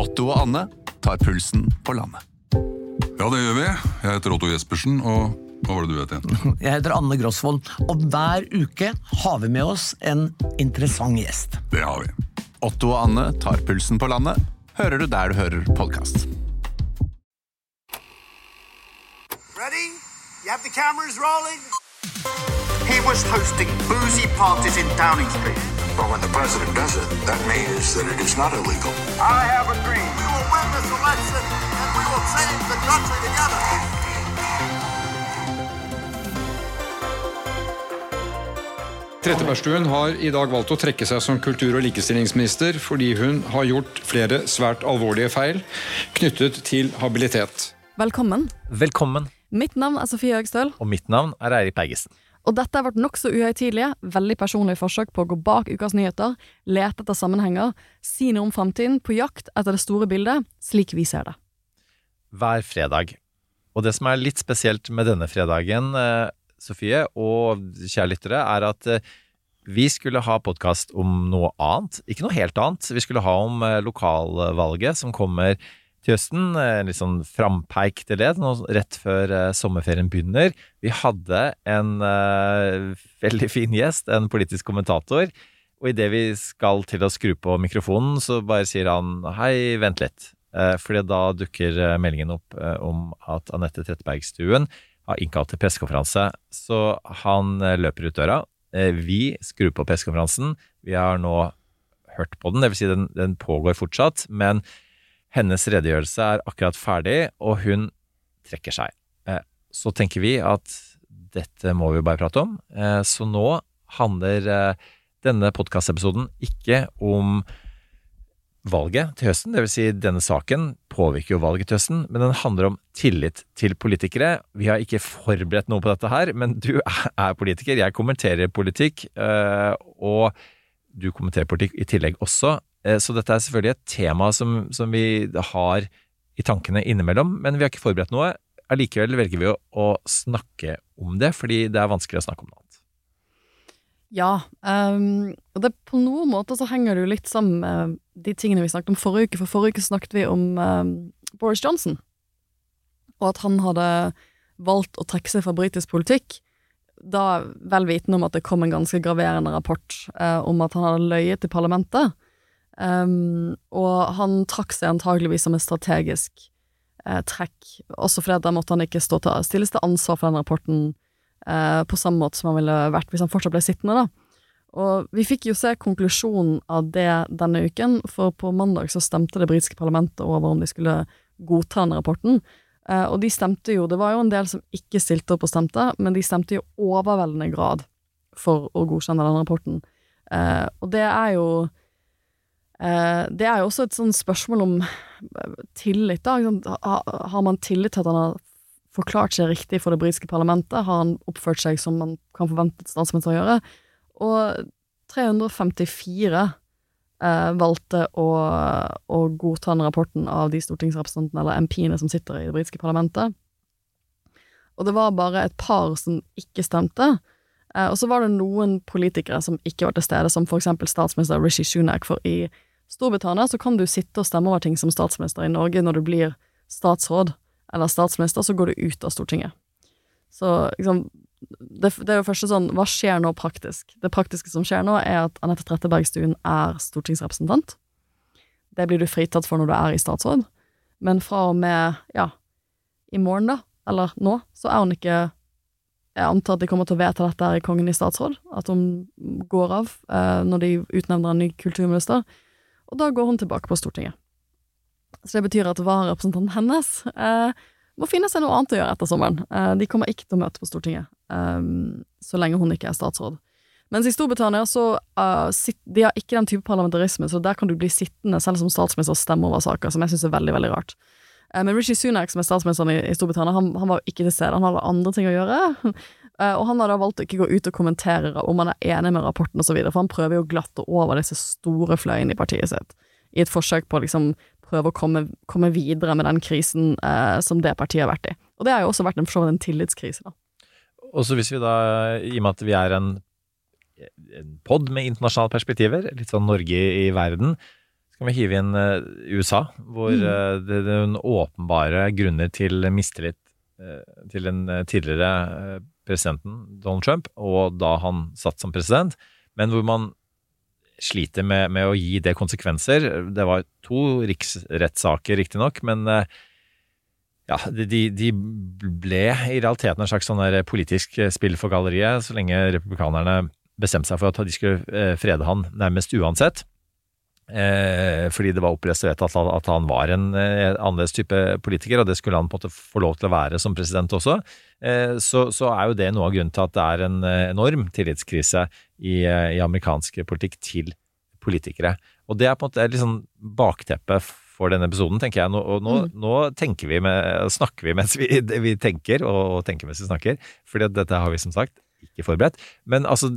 Otto og Anne tar pulsen på landet. Ja, det gjør vi. Jeg heter Otto Jespersen, og hva var det du het igjen? Jeg heter Anne Grosvold, og hver uke har vi med oss en interessant gjest. Det har vi. Otto og Anne tar pulsen på landet, hører du der du hører podkast. Ready? You have the cameras rolling? He was hosting boozy parties in Downing Street. But when the president does it, that means that it is not illegal. I have a dream. We will win this election and we will save the country together. Trettebergstuen har i dag valgt å trekke seg som kultur- og likestillingsminister fordi hun har gjort flere svært alvorlige feil knyttet til habilitet. Velkommen. Velkommen, Mitt navn er Sofie Høgstøl, og mitt navn er Eirik Bergesen. Og dette har vært nokså uhøytidelige, veldig personlige forsøk på å gå bak ukas nyheter, lete etter sammenhenger, si noe om framtiden, på jakt etter det store bildet, slik vi ser det. Hver fredag. Og det som er litt spesielt med denne fredagen, eh, Sofie og kjære lyttere, er at eh, vi skulle ha podkast om noe annet. Ikke noe helt annet. Vi skulle ha om eh, lokalvalget som kommer til høsten. En litt sånn frampeik til det, nå rett før eh, sommerferien begynner. Vi hadde en eh, veldig fin gjest, en politisk kommentator. Og idet vi skal til å skru på mikrofonen, så bare sier han hei, vent litt. Eh, fordi da dukker eh, meldingen opp eh, om at Anette Trettebergstuen har innkalt til pressekonferanse. Så han eh, løper ut døra. Eh, Vi skrur på pressekonferansen. Vi har nå hørt på den, dvs. Si den, den pågår fortsatt. Men hennes redegjørelse er akkurat ferdig, og hun trekker seg. Eh, Så tenker vi at dette må vi bare prate om. Eh, Så nå handler eh, denne podkastepisoden ikke om valget til høsten, dvs. Si denne saken påvirker jo valget til høsten, men den handler om tillit til politikere. Vi har ikke forberedt noe på dette her, men du er politiker, jeg kommenterer politikk, og du kommenterer politikk i tillegg også. Eh, Så dette er selvfølgelig et tema som, som vi har i tankene innimellom, men vi har ikke forberedt noe. Allikevel velger vi å, å snakke om det, fordi det er vanskelig å snakke om noe annet. Ja, um, og det på noen måter så henger det jo litt sammen med de tingene vi snakket om forrige uke, for forrige uke snakket vi om um, Boris Johnson, og at han hadde valgt å trekke seg fra britisk politikk, da vel vitende om at det kom en ganske graverende rapport eh, om at han hadde løyet til parlamentet, Ehm, og han trakk seg antageligvis som et strategisk eh, trekk, også fordi da måtte han ikke stå til, stilles til ansvar for den rapporten eh, på samme måte som han ville vært hvis han fortsatt ble sittende, da. Og vi fikk jo se konklusjonen av det denne uken, for på mandag så stemte det britiske parlamentet over om de skulle godta den rapporten. Eh, og de stemte jo, det var jo en del som ikke stilte opp og stemte, men de stemte jo overveldende grad for å godkjenne den rapporten. Eh, og det er jo Det er jo også et sånn spørsmål om eh, tillit, da. Ha- Har man tillit til at han har forklart seg riktig for det britiske parlamentet? Har han oppført seg som man kan forvente statsminister å gjøre? Og 354 eh, valgte å, å godta den rapporten av de stortingsrepresentantene, eller MP-ene, som sitter i det britiske parlamentet. Og det var bare et par som ikke stemte. Eh, og så var det noen politikere som ikke var til stede, som eksempel statsminister Rishi Sunak, for i Storbritannia så kan du sitte og stemme over ting som statsminister. I Norge, når du blir statsråd eller statsminister, så går du ut av Stortinget. Så liksom det, det er jo første sånn, hva skjer nå praktisk? Det praktiske som skjer nå, er at Anette Trettebergstuen er stortingsrepresentant. Det blir du fritatt for når du er i statsråd. Men fra og med, ja, i morgen, da, eller nå, så er hun ikke Jeg antar at de kommer til å vedta dette her i Kongen i statsråd, at hun går av eh, når de utnevner en ny kulturminister. Og da går hun tilbake på Stortinget. Så det betyr at vararepresentanten hennes eh, må finne seg noe annet å gjøre etter sommeren. Eh, de kommer ikke til å møte på Stortinget eh, så lenge hun ikke er statsråd. Mens i Storbritannia så uh, De har ikke den type parlamentarisme, så der kan du bli sittende selv som statsminister og stemme over saker, som jeg syns er veldig, veldig rart. Eh, men Rishi Sunak, som er statsministeren i, Storbritannia, han, han var jo ikke til stede. Han hadde andre ting å gjøre. Eh, og han har da valgt å ikke gå ut og kommentere om han er enig med rapporten osv., for han prøver jo å glatte over disse store fløyene i partiet sitt, i et forsøk på å liksom prøve å komme, komme videre med den krisen eh, som det partiet har vært i. Og det har jo også vært en, en tillitskrise, da. Og så hvis vi da, i og med at vi er en, en pod med internasjonale perspektiver, litt sånn Norge i verden, kan vi hive inn eh, USA, hvor mm. det, det er en åpenbare grunner til mistillit eh, til den eh, tidligere eh, presidenten Donald Trump, og da han satt som president, men hvor man sliter med, med å gi det konsekvenser. Det var to riksrettssaker, riktignok, men eh, ja, de, de ble i realiteten en slags sånn politisk spill for galleriet, så lenge republikanerne bestemte seg for at de skulle eh, frede han nærmest uansett. Eh, fordi det var opprestaurert at, at han var en eh, annerledes type politiker, og det skulle han på en måte få lov til å være som president også. Eh, så, så er jo det noe av grunnen til at det er en enorm tillitskrise i, i amerikansk politikk til politikere. Og det er på en måte litt sånn bakteppet for denne episoden, tenker jeg. Nå, og nå, nå tenker vi med, snakker vi mens vi, vi tenker, og, tenker mens vi snakker. fordi dette har vi som sagt ikke forberedt. Men altså,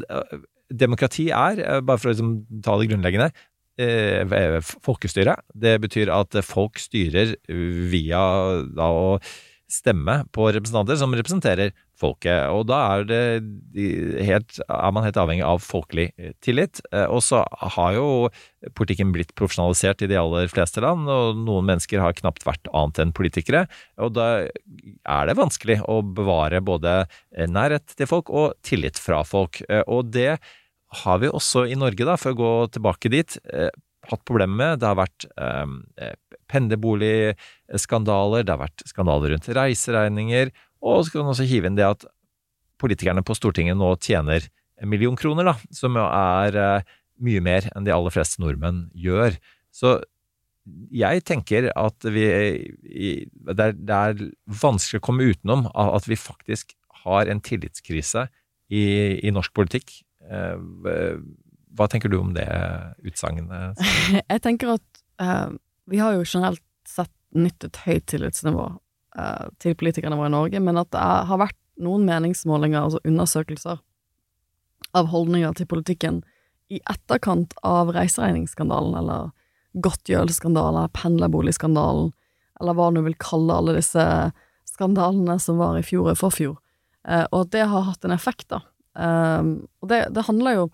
demokrati er, bare for å liksom, ta det grunnleggende, eh, folkestyre. Det betyr at folk styrer via da å stemme på representanter som representerer folket. Og da er, det helt, er man helt avhengig av folkelig tillit. Eh, Og så har jo politikken blitt profesjonalisert i de aller fleste land, og noen mennesker har knapt vært annet enn politikere. Og da er det vanskelig å bevare både nærhet til folk og tillit fra folk. Eh, Og det har vi også i Norge, da, for å gå tilbake dit, eh, hatt problemer med. Det har vært eh, pendlerboligskandaler, det har vært skandaler rundt reiseregninger, og så kan man også hive inn det at politikerne på Stortinget nå tjener en million kroner, da, som jo er eh, mye mer enn de aller fleste nordmenn gjør. Så jeg tenker at vi det er, det er vanskelig å komme utenom at vi faktisk har en tillitskrise i, i norsk politikk. Eh, Hva tenker du om det utsagnet? Jeg tenker at uh, vi har jo generelt sett nytt et høyt tillitsnivå uh, til politikerne våre i Norge, men at det er, har vært noen meningsmålinger, altså undersøkelser, av holdninger til politikken i etterkant av reiseregningsskandalen, eller godtgjørelsesskandalen, pendlerboligskandalen, eller hva du vil kalle alle disse skandalene som var i fjor og forfjor, uh, og at det har hatt en effekt, da. Um, og det, det handler jo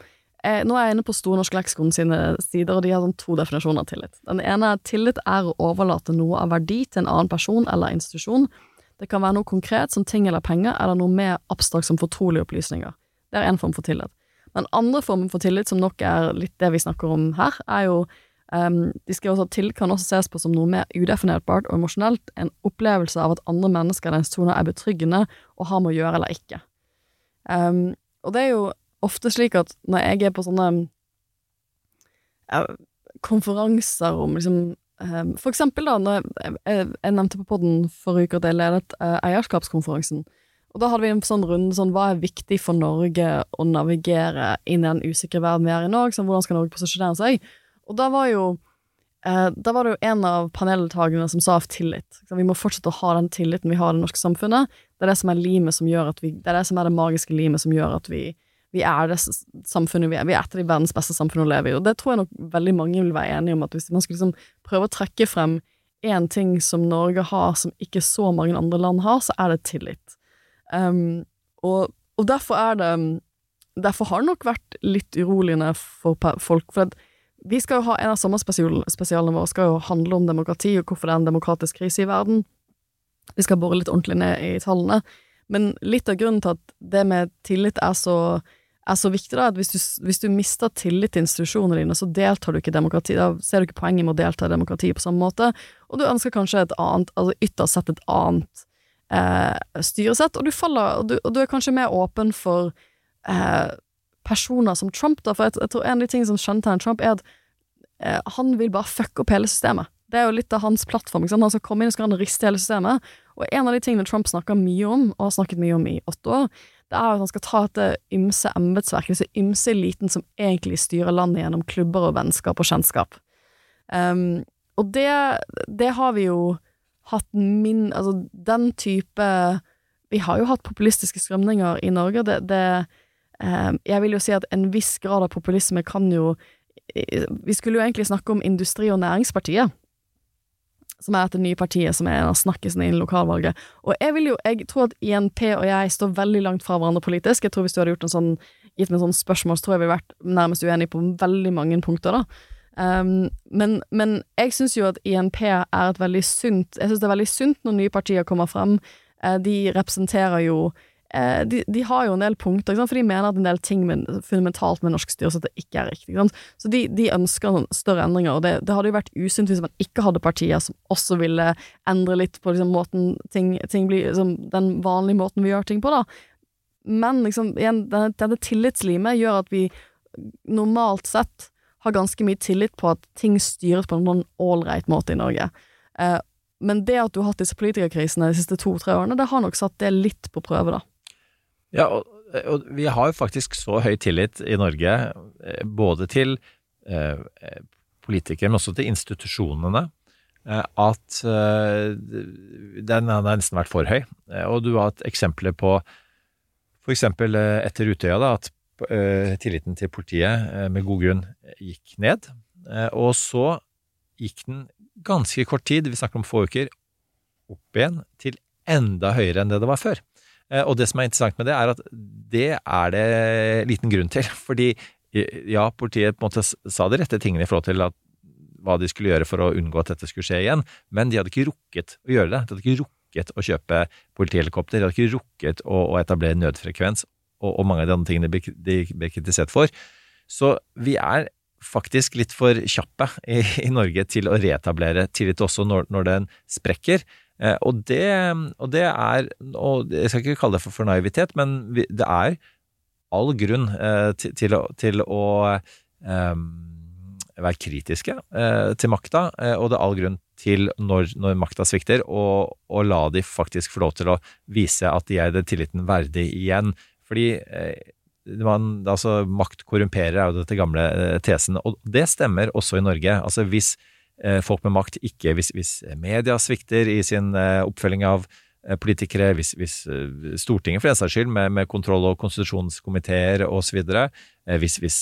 eh, Nå er jeg inne på Store norske leksikon sine sider, og de har sånn to definisjoner av tillit. Den ene er tillit er å overlate noe av verdi til en annen person eller institusjon. Det kan være noe konkret som ting eller penger, eller noe mer abstrakt som fortrolige opplysninger. Det er en form for tillit. Den andre formen for tillit, som nok er litt det vi snakker om her, er jo um, De skriver også at tillit kan også ses på som noe mer udefinerbart og emosjonelt, en opplevelse av at andre mennesker eller institusjoner er betryggende og har med å gjøre eller ikke. Um, og det er jo ofte slik at når jeg er på sånne ja, konferanser om liksom eh, For eksempel, da, når jeg, jeg, jeg nevnte på podden forrige uke at jeg ledet eh, eierskapskonferansen. Og da hadde vi en sånn runde sånn hva er viktig for Norge å navigere inn i den usikre verden vi er i nå? Sånn, hvordan skal Norge posisjonere seg? Og da var jo da var det jo en av paneldeltakerne som sa av tillit. Vi må fortsette å ha den tilliten vi har i det norske samfunnet. Det er det som er som vi Det er det som er det magiske limet som gjør at vi, vi er det samfunnet vi er. Vi er et av de verdens beste samfunn å leve i. Og det tror jeg nok veldig mange vil være enige om, at hvis man skulle liksom prøve å trekke frem én ting som Norge har som ikke så mange andre land har, så er det tillit. Um, og, og derfor er det Derfor har det nok vært litt uroligende for folk. For at vi skal jo ha en av sommerspesialene våre skal jo handle om demokrati og hvorfor det er en demokratisk krise i verden. Vi skal bore litt ordentlig ned i tallene. Men litt av grunnen til at det med tillit er så, er så viktig, da, at hvis du, hvis du mister tillit til institusjonene dine, så deltar du ikke i demokrati. Da ser du ikke poenget med å delta i demokrati på samme måte, og du ønsker kanskje et annet, altså ytterst sett et annet eh, styresett, og du faller, og du, og du er kanskje mer åpen for eh, personer som Trump, da, for jeg, jeg tror en av de tingene som kjennetegner Trump, er at eh, han vil bare fucke opp hele systemet. Det er jo litt av hans plattform. Han skal komme inn og skal han riste hele systemet. Og en av de tingene Trump snakker mye om, og har snakket mye om i åtte år, det er at han skal ta dette ymse embetsverket, disse ymse eliten som egentlig styrer landet gjennom klubber og vennskap og kjennskap. Um, og det, det har vi jo hatt min Altså, den type Vi har jo hatt populistiske strømninger i Norge. Det, det um, Jeg vil jo si at en viss grad av populisme kan jo Vi skulle jo egentlig snakke om Industri- og Næringspartiet, som er dette nye partiet som er en av snakkisene innen lokalvalget. Og jeg vil jo, jeg tror at INP og jeg står veldig langt fra hverandre politisk. Jeg tror hvis du hadde gjort en sånn, gitt meg sånn spørsmål, så tror jeg vi hadde vært nærmest uenige på veldig mange punkter, da. Um, men, men jeg syns jo at INP er et veldig sunt Jeg syns det er veldig sunt når nye partier kommer frem. Eh, de representerer jo de, de, har jo en del punkter, for de mener at en del ting med, fundamentalt med norsk styresett ikke er riktig. Så de, de ønsker større endringer, og det, det, hadde jo vært usunt hvis man ikke hadde partier som også ville endre litt på liksom, måten ting, ting blir liksom, Den vanlige måten vi gjør ting på, da. Men liksom, igjen, denne, denne tillitslimet gjør at vi normalt sett har ganske mye tillit på at ting styres på en sånn ålreit måte i Norge. Eh, men det at du har hatt disse politikerkrisene de siste to-tre årene, det har nok satt det litt på prøve, da. Ja, og, og vi har jo faktisk så høy tillit i Norge, eh, både til eh, politikere, men også til institusjonene, eh, at eh, den har nesten vært for høy. Eh, og du har hatt eksempler på eksempel etter Utøya, da, at tilliten til politiet med god grunn gikk ned. Og så gikk den ganske kort tid, vi snakker om få uker, opp igjen til enda høyere enn det det var før. Eh, og det som er interessant med det, er at det er det liten grunn til. Fordi ja, politiet på en måte sa de rette tingene i forhold til at, hva de skulle gjøre for å unngå at dette skulle skje igjen, men de hadde ikke rukket å gjøre det. De hadde ikke rukket å kjøpe politihelikopter, de hadde ikke rukket å, å etablere nødfrekvens og, og, mange av de andre tingene de ble kritisert for. Så vi er faktisk litt for kjappe i, i Norge til å reetablere tillit også når, når den sprekker. Eh, og, det, og, det, er og Jeg skal ikke kalle det for, for naivitet, men det er all grunn eh, til, til, å, til å eh, være kritiske eh, til makta, og det er all grunn til, når, når makta svikter, å la de faktisk få lov til å vise at de er den tilliten verdig igjen. Fordi eh, man, altså, makt korrumperer, er jo dette gamle tesen. Og det stemmer også i Norge. Altså hvis folk med makt ikke Hvis, hvis media svikter i sin eh, oppfølging av eh, politikere, hvis, hvis eh, Stortinget for den saks skyld, med, med kontroll- og konstitusjonskomiteer osv., eh, hvis, hvis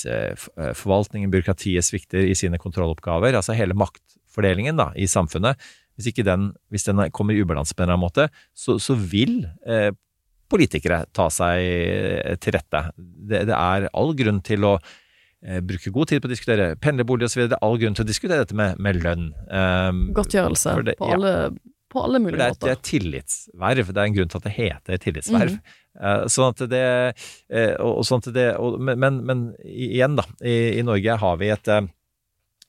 forvaltningen, byråkratiet, svikter i sine kontrolloppgaver, altså hele maktfordelingen da, i samfunnet, hvis, ikke den, hvis den kommer i ubalanse på en eller annen måte, så, så vil eh, politikere ta seg eh, til rette. Det, det er all grunn til å eh, bruke god tid på å diskutere pendlerbolig osv. Det er all grunn til å diskutere dette med, med lønn. Um, Godtgjørelse det, på, alle, ja. på, alle, mulige det er, måter. Det er tillitsverv. Det er en grunn til at det heter tillitsverv. Mm. Uh, sånn at det, uh, og, sånn at det og, men, men, igjen, da. I, i Norge har vi et,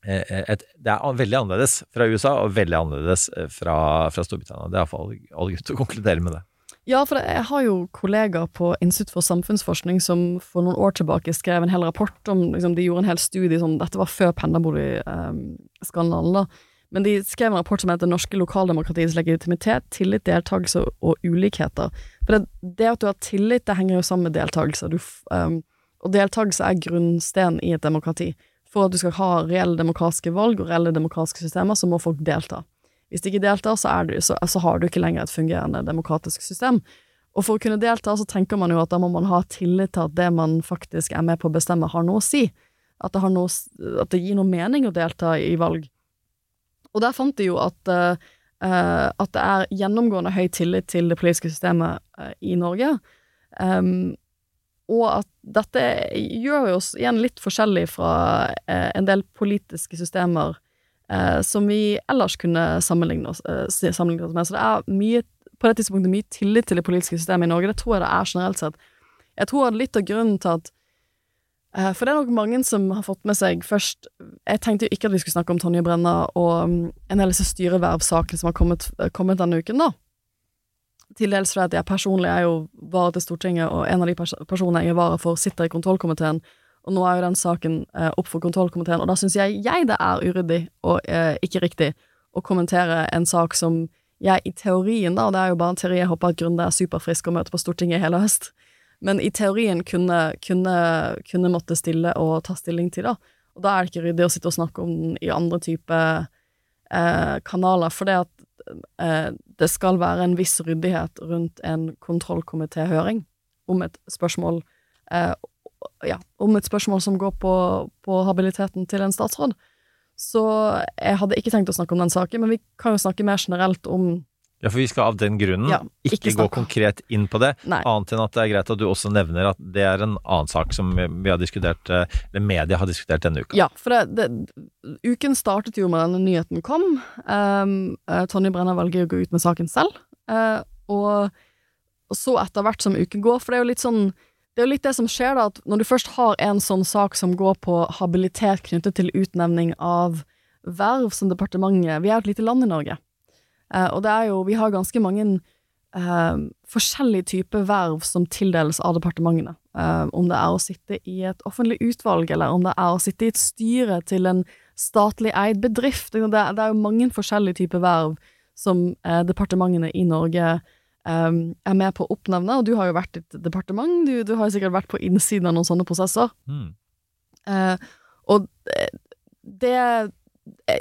et, det er veldig annerledes fra USA og veldig annerledes fra, fra Storbritannia. Det er iallfall all grunn til å konkludere med det. Ja, for jeg har jo kollegaer på Institutt for samfunnsforskning som for noen år tilbake skrev en hel rapport om liksom, De gjorde en hel studie sånn Dette var før pendlerboligskandalen, um, da. Men de skrev en rapport som heter 'Norske lokaldemokratiets legitimitet, tillit, deltakelse og ulikheter'. For det, det, at du har tillit, det henger jo sammen med deltakelse. Du, um, og deltakelse er grunnsten i et demokrati. For at du skal ha reelle demokratiske valg og reelle demokratiske systemer, så må folk delta. Hvis du ikke deltar, så, du, så, så, har du ikke lenger et fungerende demokratisk system. Og for å kunne delta, så tenker man jo at da må man ha tillit til at det man faktisk er med på å bestemme, har noe å si. At det, noe, at det gir noe mening å delta i valg. Og der fant de jo at, uh, at det er gjennomgående høy tillit til det politiske systemet uh, i Norge. Um, og at dette gjør oss igjen litt forskjellig fra uh, en del politiske systemer eh, som vi ellers kunne sammenligne oss, eh, sammenligne oss, med. Så det er mye, på det tidspunktet mye tillit til det politiske systemet i Norge. Det tror jeg det er generelt sett. Jeg tror litt av grunnen til at eh, For det er nok mange som har fått med seg først Jeg tenkte jo ikke at vi skulle snakke om Tonje Brenna og um, en del av disse styrevervsakene som har kommet, eh, kommet denne uken, da. Til dels fordi jeg personlig er jo vara til Stortinget, og en av de pers personene jeg er vara for, sitter i kontrollkomiteen og nå er jo den saken eh, opp for kontrollkomiteen, og da syns jeg, jeg det er uryddig og eh, ikke riktig å kommentere en sak som jeg i teorien, da, og det er jo bare en teori, jeg håper at Grunde er superfrisk og møter på Stortinget hele høst, men i teorien kunne, kunne, kunne måtte stille og ta stilling til, da. Og da er det ikke ryddig å sitte og snakke om den i andre type eh, kanaler, for det at eh, det skal være en viss ryddighet rundt en kontrollkomitéhøring om et spørsmål eh, ja, om et spørsmål som går på, på, habiliteten til en statsråd. Så jeg hadde ikke tenkt å snakke om den saken, men vi kan jo snakke mer generelt om Ja, for vi skal av den grunnen Ja, ikke, ikke gå konkret inn på det, Nei. annet enn at det er greit at du også nevner at det er en annen sak som vi vi har diskutert, eh, eller media har diskutert denne uka. Ja, for det, det, uken startet jo med denne nyheten kom. Um, Tonje Brenna velger å gå ut med saken selv. Uh, og, og så etter hvert som uken går, for det er jo litt sånn det er jo litt det som skjer, da, at når du først har en sånn sak som går på habilitet knyttet til utnevning av verv som departementet Vi er et lite land i Norge, Eh, og det er jo Vi har ganske mange eh, forskjellige typer verv som tildeles av departementene. Eh, om det er å sitte i et offentlig utvalg, eller om det er å sitte i et styre til en statlig eid bedrift. Det det er jo mange forskjellige typer verv som eh, departementene i Norge eh, er med på å oppnevne, og du har jo vært i et departement, du, du har jo sikkert vært på innsiden av noen sånne prosesser. Mm. Uh, og det, det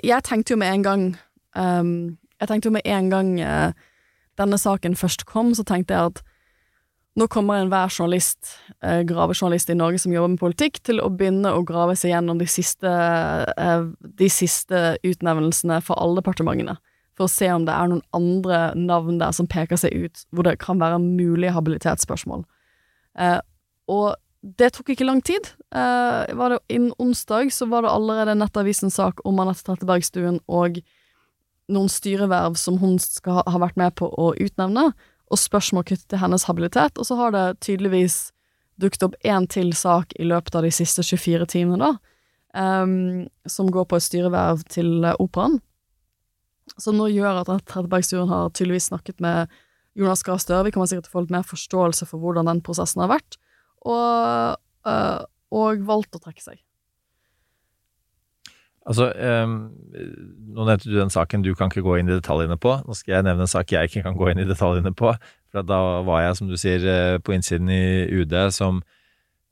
Jeg tenkte jo med en gang um, Jeg tenkte jo med en gang uh, denne saken først kom, så tenkte jeg at nå kommer enhver journalist, eh, gravejournalist i Norge som jobber med politikk, til å begynne å grave seg gjennom de siste, eh, de siste utnevnelsene for alle departementene, for å se om det er noen andre navn der som peker seg ut, hvor det kan være mulige habilitetsspørsmål. Eh, og det tok ikke lang tid. Eh, var det Innen onsdag så var det allerede Nettavisens sak om Anette Trettebergstuen og noen styreverv som hun skal ha, ha vært med på å utnevne, og spørsmål knyttet til hennes habilitet, og så har det tydeligvis dukket opp én til sak i løpet av de siste 24 timene, da, ehm, som går på et styreverv til eh, Operaen. Som nå gjør at Trettebergstuen har tydeligvis snakket med Jonas Gahr Støre. Vi kommer sikkert til å få litt mer forståelse for hvordan den prosessen har vært, og, øh, og valgt å trekke seg. Altså, um, nå nevnte du den saken du kan ikke gå inn i detaljene på. Nå skal jeg nevne en sak jeg ikke kan gå inn i detaljene på. For da var jeg, som du sier, eh, på innsiden i UD som,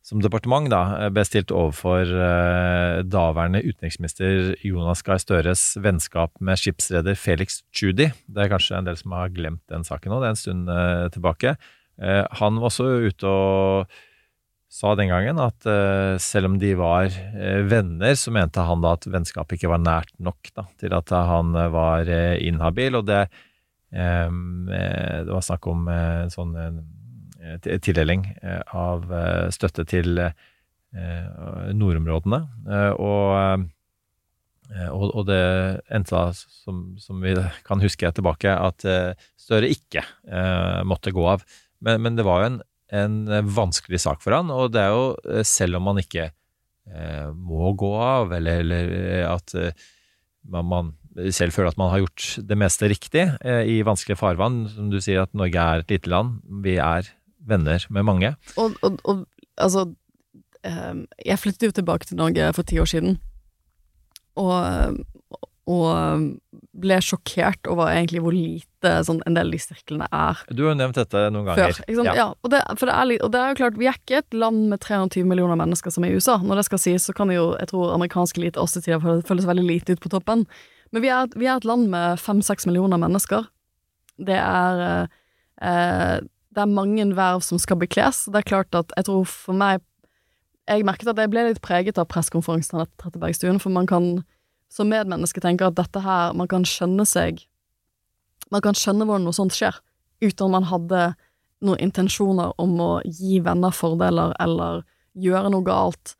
som departement, da, eh, bestilt overfor eh, daværende utenriksminister Jonas Gahr Støres vennskap med skipsreder Felix Tschudi. Det er kanskje en del som har glemt den saken nå, det er en stund eh, tilbake. Han var også ute og sa den gangen at selv om de var venner, så mente han da at vennskapet ikke var nært nok da, til at han var inhabil. Og det, det var snakk om en sånn tildeling eh, av eh, støtte til eh, nordområdene. Og, og, det endte da, som, som vi kan huske tilbake, at Støre ikke måtte gå av. Men, men det var jo en en vanskelig sak for han, og det er jo selv om man ikke må gå av, eller, eller at man, man selv føler at man har gjort det meste riktig eh, i vanskelige farvann. Som du sier, at Norge er et lite land. Vi er venner med mange. Og, og, og altså ehm, Jeg flyttet jo tilbake til Norge for ti år siden, og, og ble sjokkert over egentlig hvor lite sånn, en del av de sirklene er Du har jo nevnt dette noen ganger. før. Sant? Ja. og, det, det er og det er jo klart, vi er ikke et land med 320 millioner mennesker som er i USA. Når det skal sies, så kan jo, jeg tror amerikanske elite også til tider føles- veldig lite ut på toppen. Men vi er, vi er et land med fem-seks millioner mennesker. Det er eh, eh, Det er mange verv som skal bekles. Det er klart at jeg tror for meg Jeg merket at jeg ble litt preget av pressekonferansen Anette Trettebergstuen, for man kan som medmenneske tenke at dette her Man kan skjønne seg Man kan skjønne hvordan noe sånt skjer, uten at man hadde noen intensjoner om å gi venner fordeler eller gjøre noe galt,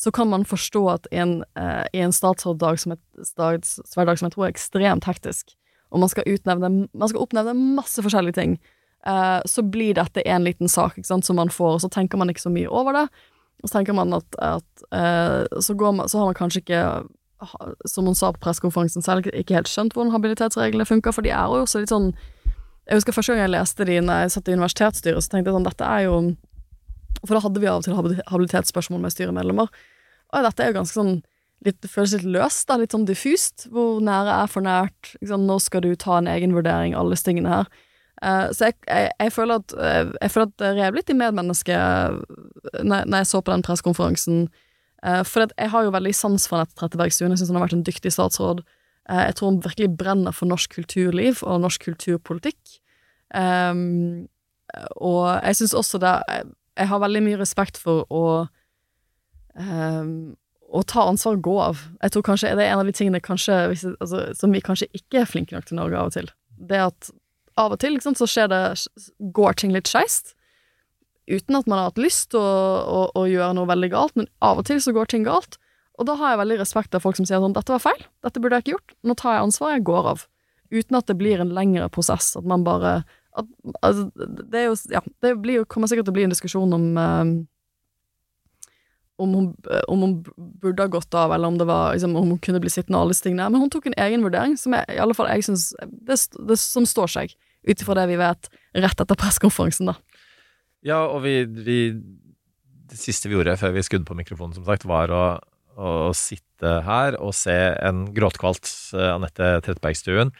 så kan man forstå at i en, eh, en statsråddag som som jeg tror er ekstremt hektisk, og man skal, utnevne, man skal oppnevne masse forskjellige ting, eh, så blir dette en liten sak sant, som man får, og så tenker man ikke så mye over det. Og så tenker man at, at eh, så, man, så har man kanskje ikke som hun sa på pressekonferansen selv, ikke helt skjønt hvordan habilitetsreglene funker, for de er jo også litt sånn Jeg husker første gang jeg leste de når jeg satt i universitetsstyret, så tenkte jeg sånn, dette er jo For da hadde vi av og til habilitetsspørsmål med styremedlemmer. Og dette er jo ganske sånn litt, Det føles litt løst, da, litt sånn diffust. Hvor nære er for nært? Liksom, sant? Nå skal du ta en egen vurdering, alle disse tingene her. Eh, så jeg, jeg, jeg føler at eh, Jeg føler at det rev litt i medmennesket når, når jeg så på den pressekonferansen. Uh, for jeg har jo veldig sans for Anette Trettebergstuen. Jeg syns hun har vært en dyktig statsråd. Uh, jeg tror hun virkelig brenner for norsk kulturliv og norsk kulturpolitikk. Um, og jeg syns også det jeg, har veldig mye respekt for å um, å ta ansvar og gå av. Jeg tror kanskje det er en av de tingene kanskje, altså, som vi kanskje ikke er flinke nok til Norge av og til. Det at av og til ikke sant, så skjer det, går ting litt skeist. Uten at man har hatt lyst til å, å, å gjøre noe veldig galt, men av og til så går ting galt. Og da har jeg veldig respekt av folk som sier sånn 'Dette var feil. Dette burde jeg ikke gjort. Nå tar jeg ansvar. Jeg går av.' Uten at det blir en lengre prosess. At man bare at, altså, Det er jo Ja, det jo, kommer sikkert til å bli en diskusjon om eh, om hun, om hun burde ha gått av, eller om, var, liksom, om hun kunne bli sittende og alle disse tingene. Men hun tok en egen vurdering, som jeg, i alle fall jeg synes, det, det, som står seg, ut ifra det vi vet rett etter pressekonferansen, da. Ja, og vi, vi Det siste vi gjorde før vi skudde på mikrofonen, som sagt, var å, å sitte her og se en gråtkvalt eh, Anette Trettebergstuen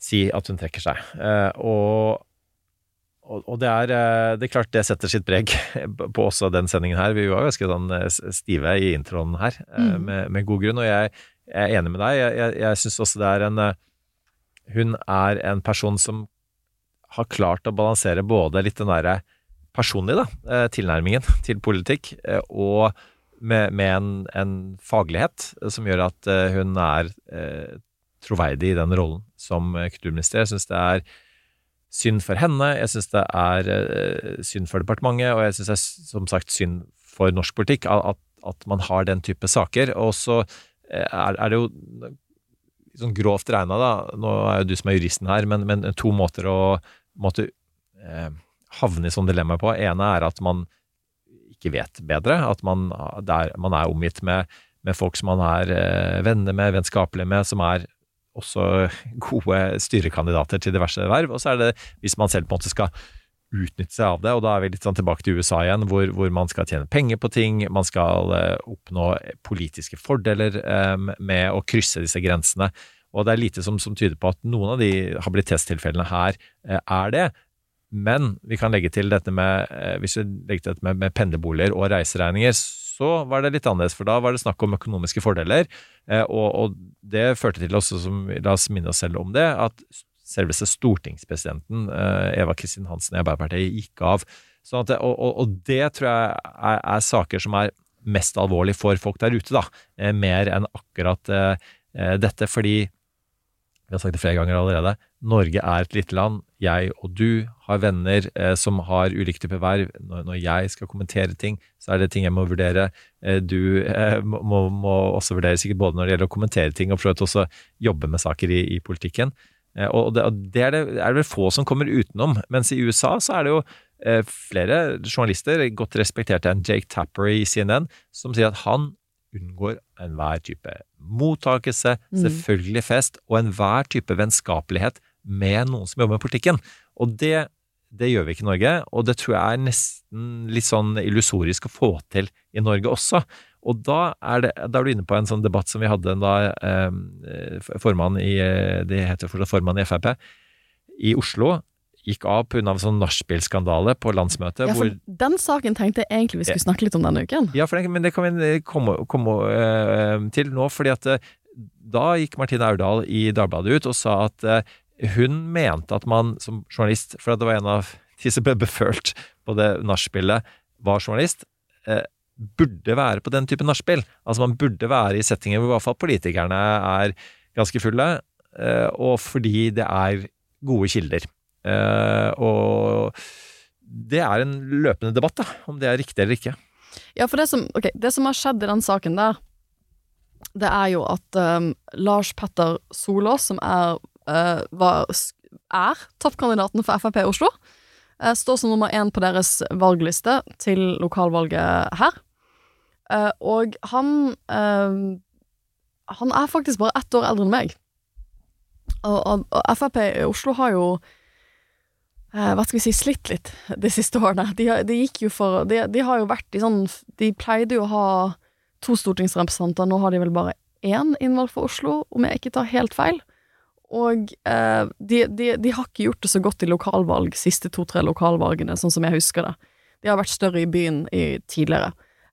si at hun trekker seg. Eh, og og, det, er, eh, det er klart det setter sitt preg på også den sendingen her. Vi var ganske sånn stive i introen her, mm. med, med, god grunn. Og jeg, jeg, er enig med deg. Jeg, jeg, jeg syns også det er en Hun er en person som har klart å balansere både litt den derre personlige da, tilnærmingen til politikk, og med, med en, en, faglighet som gjør at hun er eh, troverdig i den rollen som kulturminister. Jeg syns det er synd for henne, jeg syns det er eh, synd for departementet, og jeg syns det er som sagt synd for norsk politikk at, at man har den type saker. Og så eh, er, er, det jo sånn grovt regna, da, nå er jo du som er juristen her, men, men to måter å måtte, eh, havne i sånn dilemma på. ene er at man ikke vet bedre, at man, er, man er omgitt med, med, folk som man er eh, venner med, vennskapelig med, som er også gode styrekandidater til diverse verv. Og så er det hvis man selv på en måte skal utnytte seg av det, og da er vi litt sånn tilbake til USA igjen, hvor, hvor man skal tjene penger på ting, man skal uh, oppnå politiske fordeler um, med å krysse disse grensene. Og det er lite som, som tyder på at noen av de habilitetstilfellene her uh, er det. Men vi kan legge til dette med, uh, hvis vi legger til dette med, med pendlerboliger og reiseregninger, så var det litt annerledes, for da var det snakk om økonomiske fordeler. Eh, og, og, det førte til også, som, la oss minne oss selv om det, at selveste stortingspresidenten, eh, Eva Kristin Hansen i Arbeiderpartiet, gikk av. Sånn at, og, og, det tror jeg er, er, saker som er mest alvorlig for folk der ute, da. Eh, mer enn akkurat dette, fordi vi har sagt det flere ganger allerede. Norge er et lite land. Jeg og du har venner eh, som har ulike typer verv. Når, når, jeg skal kommentere ting, så er det ting jeg må vurdere. Eh, du eh, må, må, også vurdere sikkert både når det gjelder å kommentere ting, og for også jobbe med saker i, i politikken. Eh, og det, det, er det er vel få som kommer utenom. Mens i USA så er det jo eh, flere journalister, godt respekterte enn Jake Tapper i CNN, som sier at han unngår enhver type mottakelse, mm. selvfølgelig fest, og enhver type vennskapelighet med noen som jobber med politikken. Og det, det gjør vi ikke i Norge, og det tror jeg er nesten litt sånn illusorisk å få til i Norge også. Og da er, det, da er du inne på en sånn debatt som vi hadde da eh, formann i Det heter fortsatt formann i Frp i Oslo gikk av pga. en sånn nachspiel-skandale på landsmøtet. Ja, for hvor, Den saken tenkte jeg egentlig vi skulle snakke litt om denne uken. Ja, det, men det kan vi komme, komme uh, til nå. fordi at uh, da gikk Martine Aurdal i Dagbladet ut og sa at uh, hun mente at man som journalist, for det var en av de som ble befølt på det nachspielet, var journalist, burde være på den type nachspiel. Altså man burde være i settinger hvor i hvert fall politikerne er ganske fulle, og fordi det er gode kilder. Uh, og det er en løpende debatt, da, om det er riktig eller ikke. Ja, for det som, okay, det som har skjedd i den saken der, det er jo at um, Lars Petter Solås, som er, uh, var, er toppkandidaten for Frp i Oslo, uh, står som nummer én på deres valgliste til lokalvalget her. og han Han er faktisk bare ett år eldre enn meg. Og, og, og Frp i Oslo har jo eh, hva skal vi si, slitt litt de siste årene. De, de gikk jo for de, de, har jo vært i sånn De pleide jo å ha to stortingsrepresentanter, nå har de vel bare én innvalgt for Oslo, om jeg ikke tar helt feil. Og eh, de, de, de, har ikke gjort det så godt i lokalvalg, siste to-tre lokalvalgene, sånn som jeg husker det. De har vært større i byen i, tidligere.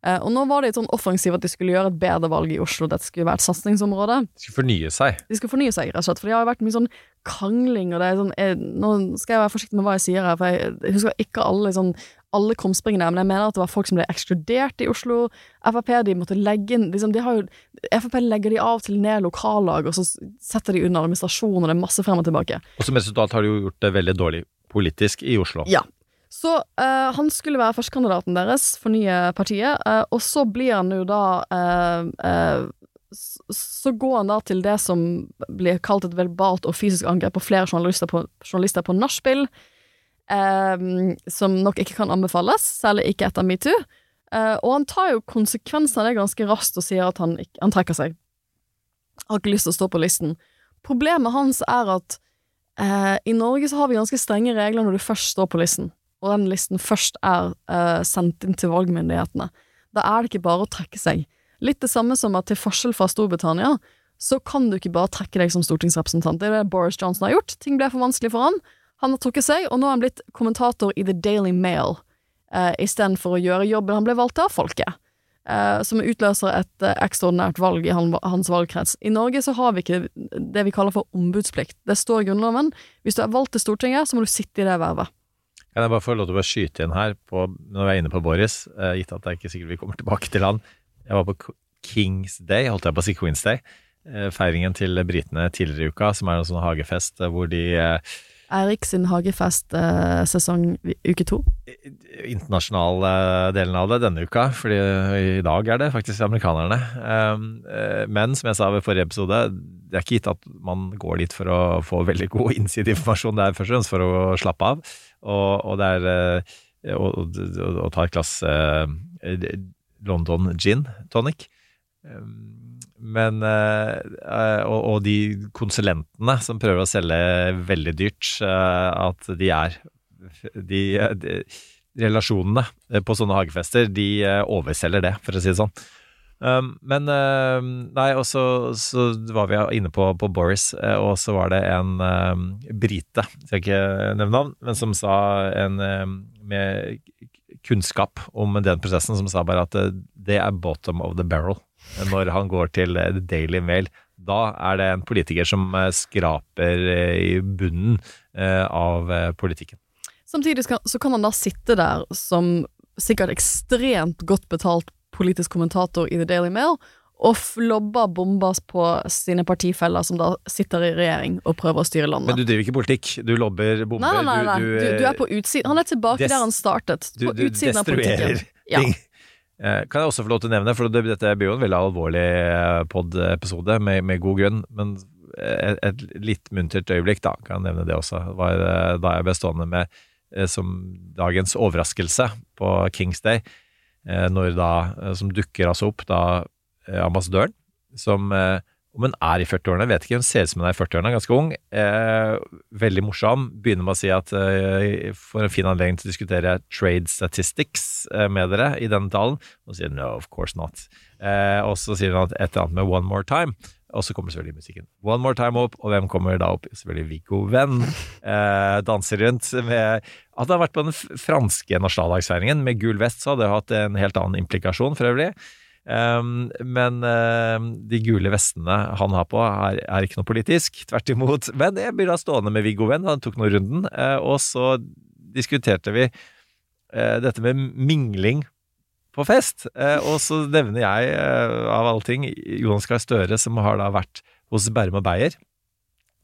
Eh, og nå var det et sånn offensivt at de skulle gjøre et bedre valg i Oslo. Dette skulle være et satsingsområde. De skulle fornye seg. De skulle fornye seg, rett og slett. For det har vært mye sånn krangling, og det er sånn jeg, Nå skal jeg være forsiktig med hva jeg sier her, for jeg, jeg husker ikke alle sånn alle krumspringene, men jeg mener at det var folk som ble ekskludert i Oslo. Frp de måtte legge inn liksom, de har jo, Frp legger de av til ned lokallag, og så setter de under administrasjon, og det er masse frem og tilbake. Og som resultat har de jo gjort det veldig dårlig politisk i Oslo. Ja. Så eh, han skulle være førstekandidaten deres for nye partiet, eh, og så blir han jo da eh, eh, Så går han da til det som blir kalt et verbalt og fysisk angrep på flere journalister på, journalister på nachspiel, eh, som nok ikke kan anbefales, særlig ikke etter metoo. Eh, og han tar jo konsekvensen av det ganske raskt og sier at han, han trekker seg. Har ikke lyst til å stå på listen. Problemet hans er at i Norge så har vi ganske strenge regler når du først står på listen, og den listen først er uh, sendt inn til valgmyndighetene. Da er det ikke bare å trekke seg. Litt det samme som at til forskjell fra Storbritannia, så kan du ikke bare trekke deg som stortingsrepresentant. Det er det Boris Johnson har gjort. Ting ble for vanskelig for han. Han har trukket seg, og nå er han blitt kommentator i The Daily Mail uh, istedenfor å gjøre jobben han ble valgt av folket. eh, som utløser et eh, ekstraordinært valg i han, hans valgkrets. I Norge så har vi ikke det vi kaller for ombudsplikt. Det står i Grunnloven. Hvis du er valgt til Stortinget, så må du sitte i det vervet. Kan jeg bare få lov til å bare skyte inn her, på, når vi er inne på Boris, eh, gitt at det er ikke sikkert vi kommer tilbake til han. Jeg var på Kings Day, holdt jeg på å si Queens Day. eh, Feiringen til britene tidligere i uka, som er en sånn hagefest eh, hvor de eh, Eirik sin hagefest eh, sesong uke to. internasjonale delen av det denne uka, fordi i dag er det faktisk amerikanerne. Um, eh, Men som jeg sa ved forrige episode, det er ikke gitt at man går dit for å få veldig god innsideinformasjon, det er først og fremst for å slappe av. Og, og det er eh, å, å ta et glass eh, London gin tonic. Men eh, eh, og, og de konsulentene som prøver å selge veldig dyrt, eh, at de er de, de relasjonene på sånne hagefester, de eh, overselger det, for å si det sånn. Um, men uh, Nei, og så, var vi inne på, på Boris, eh, og så var det en um, brite, skal ikke nevne navn, men som sa en um, med kunnskap om den prosessen, som sa bare at eh, det er bottom of the barrel når han går til eh, Daily Mail. Da er det en politiker som skraper i bunnen av politikken. Samtidig så kan han da sitte der som sikkert ekstremt godt betalt politisk kommentator i The Daily Mail og flobber bombas på sine partifeller som da sitter i regjering og prøver å styre landet. Men du driver ikke politikk, du lobber bomber. nei, nei, nei. Du, du, er på utsiden. Han er tilbake der han startet. På du utsiden av politikken. politikken. Ja. ting. Eh, Kan jeg også få lov til å nevne, for dette blir jo en veldig alvorlig pod-episode med, med god grunn, men et, et litt muntert øyeblikk, da, kan jeg nevne det også, var eh, da jeg ble stående med eh, som dagens overraskelse på Kings Day, eh, når da, eh, som dukker altså opp da eh, ambassadøren, som eh, om hun er i 40-årene, vet ikke, hun ser ut som hun er i 40-årene, ganske ung. Eh, veldig morsom. Begynner med å si at eh, for en fin anledning til å diskutere trade statistics eh, med dere i denne talen. Og sier no, of course not. Eh, og så sier hun at et eller annet med one more time. Og så kommer selvfølgelig musikken. One more time opp, og hvem kommer da opp? Selvfølgelig Viggo Venn. Eh, danser rundt med Hadde han vært på den franske nasjonaldagsfeiringen med gul vest, så hadde det hatt en helt annen implikasjon for øvrig. Um, men um, de gule vestene han har på, er, er ikke noe politisk. Tvert imot. Men jeg blir da stående med Viggo Venn, han tok nå runden, uh, og så diskuterte vi uh, dette med mingling på fest. Eh, og så nevner jeg, eh, av alle ting, Jonas Gahr Støre, som har da vært hos Bærum og Beyer,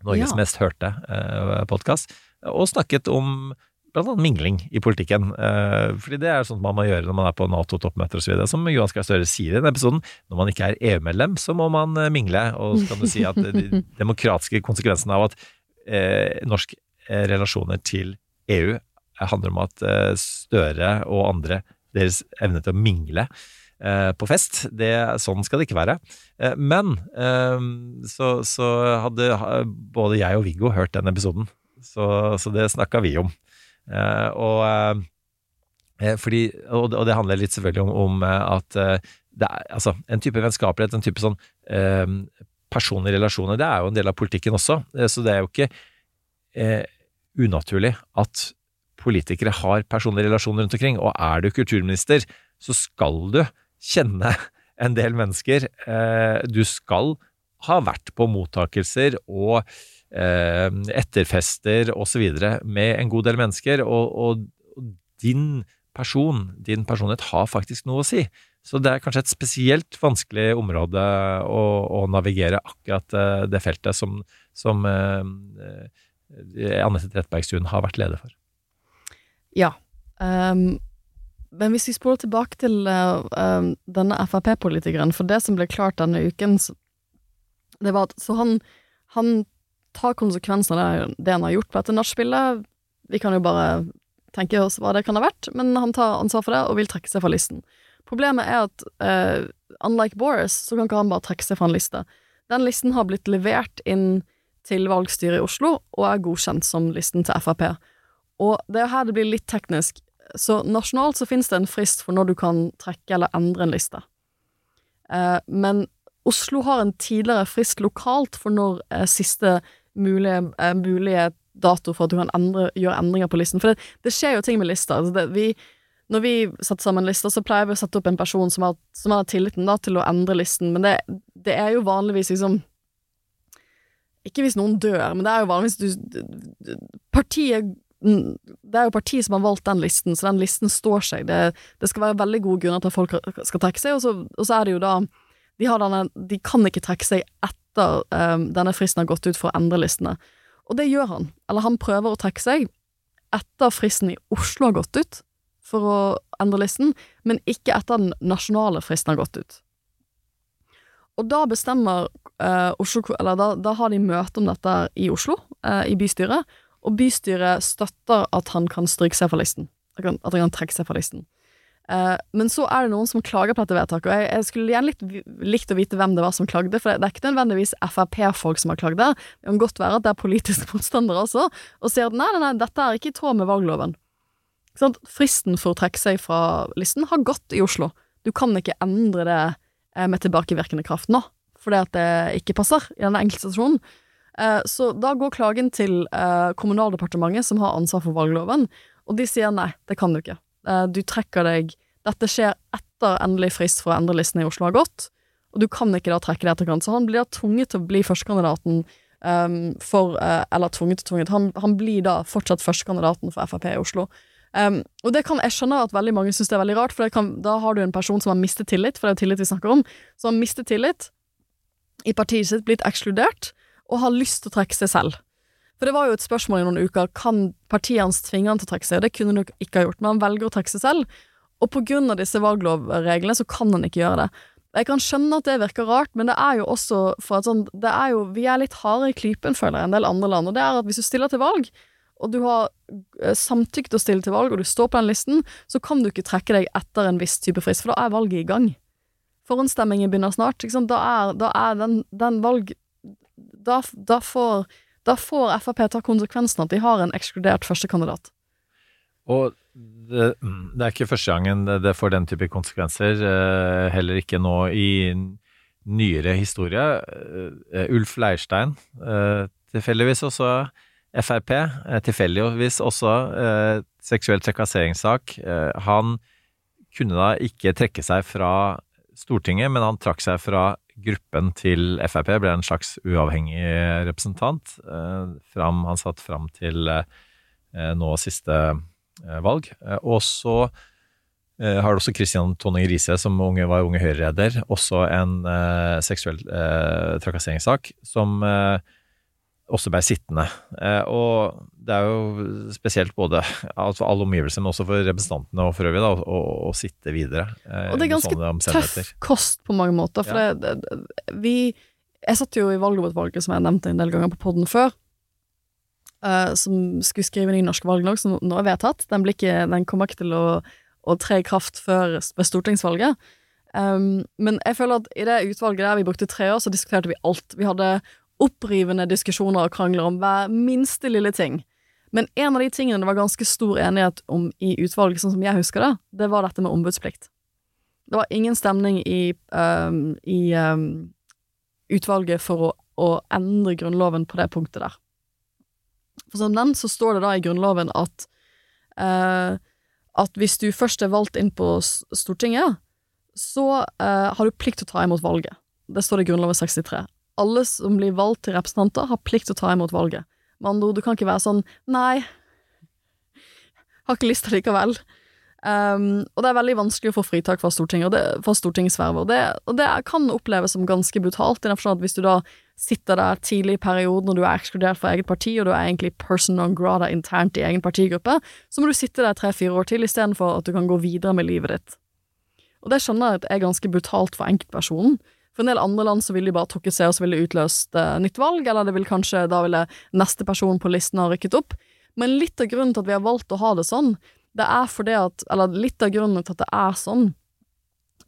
Norges Ja. mest hørte eh, podkast, og snakket om blant annet mingling i politikken. Eh, fordi det er sånt man må gjøre når man er på Nato-toppmøter osv. Som Johan Gahr Støre sier i den episoden, når man ikke er EU-medlem, så må man mingle. Og så kan du si at de demokratiske konsekvensene av at eh, norske relasjoner til EU handler om at Støre og andre, deres evne til å mingle eh, på fest, det, sånn skal det ikke være. Eh, men eh, så, så hadde både jeg og Viggo hørt den episoden, så, så det snakka vi om. Og, fordi, og, det- handler litt selvfølgelig om, om at det er, altså, en type vennskapelighet, en type sånn personlige relasjoner, det er jo en del av politikken også. Så det er jo ikke unaturlig at politikere har personlige relasjoner rundt omkring. Og er du kulturminister, så skal du kjenne en del mennesker. Eh, du skal ha vært på mottakelser og eh, etterfester osv. med en god del mennesker, og, din person, din personlighet, har faktisk noe å si. Så det er kanskje et spesielt vanskelig område å, å navigere akkurat eh, det feltet som, som Anette Trettebergstuen har vært leder for. Ja. Um, men hvis vi spoler tilbake til uh, ehm, denne Frp-politikeren, for det som ble klart denne uken, det var at Så han, han tar konsekvensen av det han har gjort på dette nachspielet. Vi kan jo bare tenke oss hva det kan ha vært, men han tar ansvar for det og vil trekke seg fra listen. Problemet er at uh, unlike Boris, så kan ikke han bare trekke seg fra en liste. Den listen har blitt levert inn til valgstyret i Oslo, og er godkjent som listen til Frp. Og det er her det blir litt teknisk. Så nasjonalt så finnes det en frist for når du kan trekke eller endre en liste. Eh, men Oslo har en tidligere frist lokalt for når eh, siste mulige, eh, mulige dato for at du kan endre, gjøre endringer på listen. For det, det skjer jo ting med lister. Altså det, vi, når vi setter sammen lister, så pleier vi å sette opp en person som har, som har tilliten da, til å endre listen, men det, det er jo vanligvis liksom Ikke hvis noen dør, men det er jo vanligvis du Partiet det er jo partiet som har valgt den listen, så den listen står seg. Det, det skal være veldig gode grunner til at folk skal trekke seg, og så, og så er det jo da de, denne, de, kan ikke trekke seg etter um, denne fristen har gått ut for å endre listene. Og det gjør han. Eller han prøver å trekke seg etter fristen i Oslo har gått ut for å endre listen, men ikke etter den nasjonale fristen har gått ut. Og da bestemmer uh, Oslo Eller da, da, har de møte om dette i Oslo, uh, i bystyret, og bystyret støtter at han kan stryke seg fra listen. At han kan trekke seg fra listen. Uh, men så er det noen som klager på dette vedtaket, og jeg, jeg skulle gjerne litt, likt å vite hvem det var som klagde, for det, det er ikke nødvendigvis Frp-folk som har klagd det. Det kan godt være at det er politiske motstandere også, og sier at nei, nei, nei, dette er ikke i tråd med valgloven. Sånn, fristen for å trekke seg fra listen har gått i Oslo. Du kan ikke endre det eh, med tilbakevirkende kraft nå, fordi at det ikke passer i denne enkeltstasjonen. Eh, så da går klagen til eh, Kommunaldepartementet, som har ansvar for valgloven, og de sier nei, det kan du ikke. Du trekker deg Dette skjer etter endelig frist for å endre listen i Oslo har gått, og du kan ikke da trekke det etterkant. Så han blir da tvunget til å bli førstekandidaten um, for Eller tvunget og tvunget, han, han blir da fortsatt førstekandidaten for Frp i Oslo. Um, og det kan jeg skjønne at veldig mange syns det er veldig rart, for kan, da har du en person som har mistet tillit, for det er jo tillit vi snakker om, som har mistet tillit i partiet sitt, blitt ekskludert, og har lyst til å trekke seg selv. For det var jo et spørsmål i noen uker, kan partiet hans tvinge han til å trekke seg? Det kunne han ikke ha gjort, men han velger å trekke seg selv, og på grunn av disse valglovreglene så kan han ikke gjøre det. Jeg kan skjønne at det virker rart, men det er jo også for at sånn, det er jo, vi er litt harde i klypen, føler jeg, en del andre land, og det er at hvis du stiller til valg, og du har samtykt samtykket å stille til valg, og du står på den listen, så kan du ikke trekke deg etter en viss type frist, for da er valget i gang. Forhåndsstemmingen begynner snart. Da er, da, er, den, den valg da, da, får, da får Frp ta konsekvensen at de har en ekskludert førstekandidat. Og det, det, er ikke første gangen det får den type konsekvenser, eh, heller ikke nå i nyere historie. Eh, Ulf Leirstein, tilfeldigvis også Frp, eh, tilfeldigvis også eh, seksuell trakasseringssak. Eh, han kunne da ikke trekke seg fra Stortinget, men han trakk seg fra gruppen til Frp, ble en slags uavhengig representant. Eh, fram, han satt fram til eh, nå siste eh, valg. og så har du også Christian Tonning Riise, som unge, var unge Høyre-leder, også en seksuell trakasseringssak som også blei sittende. Eh, og det er jo spesielt både altså alle omgivelser, men også for representantene og for øvrig, da, å, å, sitte videre. Eh, og det er ganske tøff kost på mange måter, for ja. det, det, vi Jeg satt jo i valglovutvalget, som jeg nevnte en del ganger på poden før, uh, som skulle skrive en ny norsk valglov, som nå er vedtatt. Den, ikke, den kommer ikke til å, å, tre i kraft før ved stortingsvalget. Um, men jeg føler at i det utvalget der vi brukte tre år, så diskuterte vi alt. Vi hadde opprivende diskusjoner og krangler om hver minste lille ting. Men en av de tingene det var ganske stor enighet om i utvalget, sånn som jeg husker det, det var dette med ombudsplikt. Det var ingen stemning i, um, i um, utvalget for å, å, endre Grunnloven på det punktet der. For som den så står det da i Grunnloven at uh, at hvis du først er valgt inn på Stortinget, så uh, har du plikt til å ta imot valget. Det står det i Grunnloven 63 alle som blir valgt til representanter, har plikt til å ta imot valget. Med andre ord, du kan ikke være sånn nei, har ikke lyst likevel. Um, og det er veldig vanskelig å få fritak fra Stortinget, og det, fra stortingsvervet. Og det, og det kan oppleves som ganske brutalt, i den forstand at hvis du da sitter der tidlig i perioden og du er ekskludert fra eget parti, og du er egentlig person non grata internt i egen partigruppe, så må du sitte der tre-fire år til istedenfor at du kan gå videre med livet ditt. Og det skjønner jeg at er ganske brutalt for enkeltpersonen. For en del andre land så ville de bare trukket seg, og så ville det utløst eh, nytt valg, eller det vil kanskje da ville neste person på listen ha rykket opp. Men litt av grunnen til at vi har valgt å ha det sånn, det er fordi at Eller litt av grunnen til at det er sånn,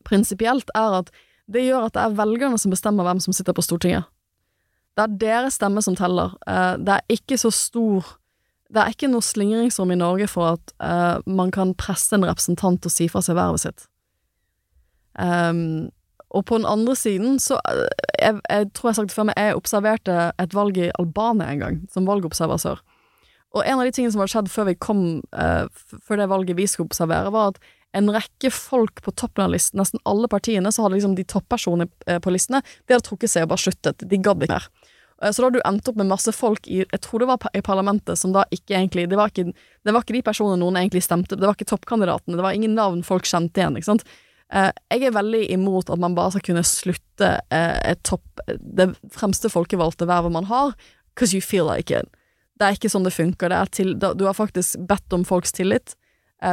prinsipielt, er at det gjør at det er velgerne som bestemmer hvem som sitter på Stortinget. Det er deres stemme som teller. Eh, det er ikke så stor Det er ikke noe slingringsrom i Norge for at eh, man kan presse en representant til å si fra seg vervet sitt. Um, og på den andre siden, så eh, jeg, jeg tror jeg har sagt det før, men jeg observerte et valg i Albania en gang, som valgobservatør. Og en av de tingene som hadde skjedd før vi kom, uh, før det valget vi skulle observere, var at en rekke folk på toppen av listen, nesten alle partiene, så hadde liksom de toppersonene eh, på listene, de hadde trukket seg og bare sluttet. De gadd ikke mer. Så da hadde du endt opp med masse folk i jeg tror det var i parlamentet som da ikke egentlig Det var ikke, det var ikke de personene noen egentlig stemte Det var ikke toppkandidatene, det var ingen navn folk kjente igjen. ikke sant? Jeg er veldig imot at man bare skal kunne slutte et topp Det fremste folkevalgte vervet man har, because you feel like it. Det er ikke sånn det funker. Det til, du har faktisk bedt om folks tillit.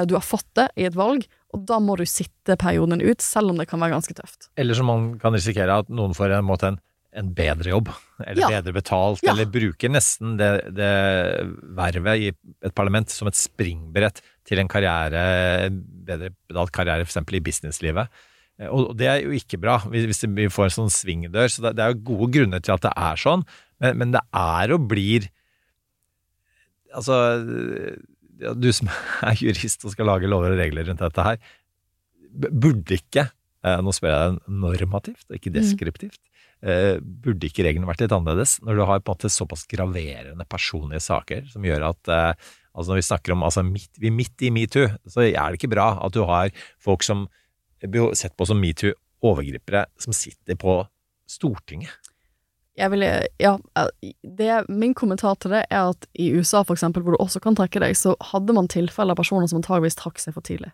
Du har fått det i et valg, og da må du sitte perioden ut, selv om det kan være ganske tøft. Eller som man kan risikere at noen får en, måte en, en bedre jobb, eller Ja. bedre betalt, Ja. eller bruker nesten det, det vervet i et parlament som et springbrett til en karriere, bedre betalt karriere f.eks. i businesslivet. Eh, Og det er jo ikke bra, hvis vi får en sånn svingdør. Så det, er jo gode grunner til at det er sånn, men, men det er og blir Altså, du som er jurist og skal lage lover og regler rundt dette her, burde ikke eh, Nå spør jeg deg normativt, og ikke deskriptivt. Eh, Burde ikke reglene vært litt annerledes, når du har på en måte såpass graverende personlige saker som gjør at eh, altså Når vi snakker om altså midt, vi er midt i metoo, så er det ikke bra at du har folk som blir sett på som metoo-overgripere, som sitter på Stortinget. Jeg vil, ja, det, min kommentar til det er at i USA, for eksempel, hvor du også kan trekke deg, så hadde man tilfeller av personer som antageligvis trakk seg for tidlig.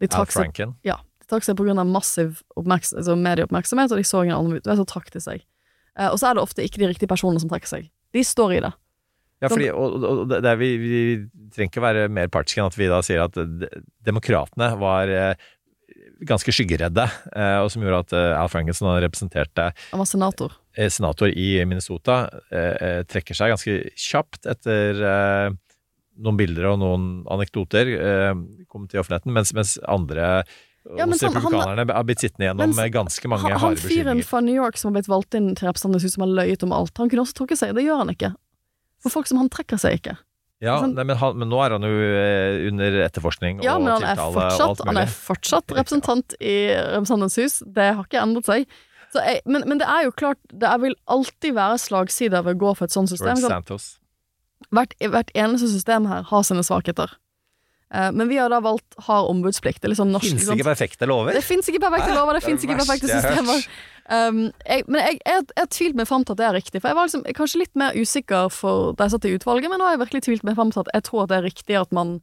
De trakk seg, Franken. ja, de trakk seg av massiv altså medieoppmerksomhet, og de så ingen annen utvei, så trakk de seg. Eh, og så er det ofte ikke de riktige personene som trekker seg. De står i det. Ja, fordi, og, og, det er vi, vi trenger ikke være mer partiske enn at vi da sier at de- demokratene var eh, ganske skyggeredde, eh, og som gjorde at eh, Al Frankenson representerte Han var senator. eh, senator i Minnesota, eh, eh, trekker seg ganske kjapt etter eh, noen bilder og noen anekdoter eh, kom til offentligheten, mens, mens andre Ja, og sånn, han- republikanerne har blitt sittende gjennom Men eh, ganske mange Han, han fyren fra New York som har blitt valgt inn til representantens hus, som har løyet om alt, han kunne også trukket seg. Det gjør han ikke. For folk som han trekker seg ikke. Ja, sånn- nei, men, han, men nå er han jo eh, under etterforskning Ja, og men han er, tiltale og fortsatt, alt han er fortsatt representant i Representantens hus. Det har ikke endret seg. Så jeg, men, men det er jo klart, det er- vil alltid være slagsider ved å gå for et sånt system. George Sånn, Santos. hvert, hvert eneste system her har sine svakheter. Eh, men vi har da valgt har ombudsplikt. Det litt sånn. Finnes ikke perfekte lover? Det fins ikke perfekte lover, det Det fins ikke perfekte systemer. Um, jeg, men jeg, jeg, jeg har tvilt meg fram til at det er riktig, for jeg var liksom kanskje litt mer usikker for da jeg satt i utvalget, men nå har jeg virkelig tvilt meg fram til at jeg tror at det er riktig at man,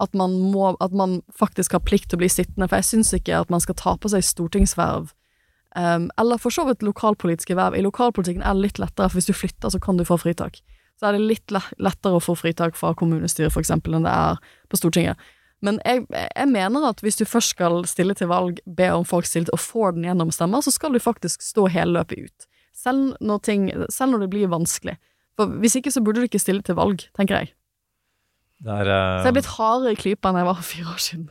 at man, må, at man faktisk har plikt til å bli sittende, for jeg syns ikke at man skal ta på seg stortingsverv. Um, eller for så vidt lokalpolitiske verv. I lokalpolitikken er det litt lettere, for hvis du flytter, så kan du få fritak. Så er det litt lettere å få fritak fra kommunestyret, for eksempel, enn det er på Stortinget. Men jeg, jeg mener at hvis du først skal stille til valg, be om folk stiller til og får den gjennom stemmer, så skal du faktisk stå hele løpet ut. Selv når, ting, selv når det blir vanskelig. For Hvis ikke så burde du ikke stille til valg, tenker jeg. Det er, Så jeg eh, er blitt hardere i klypa enn jeg var for fire år siden.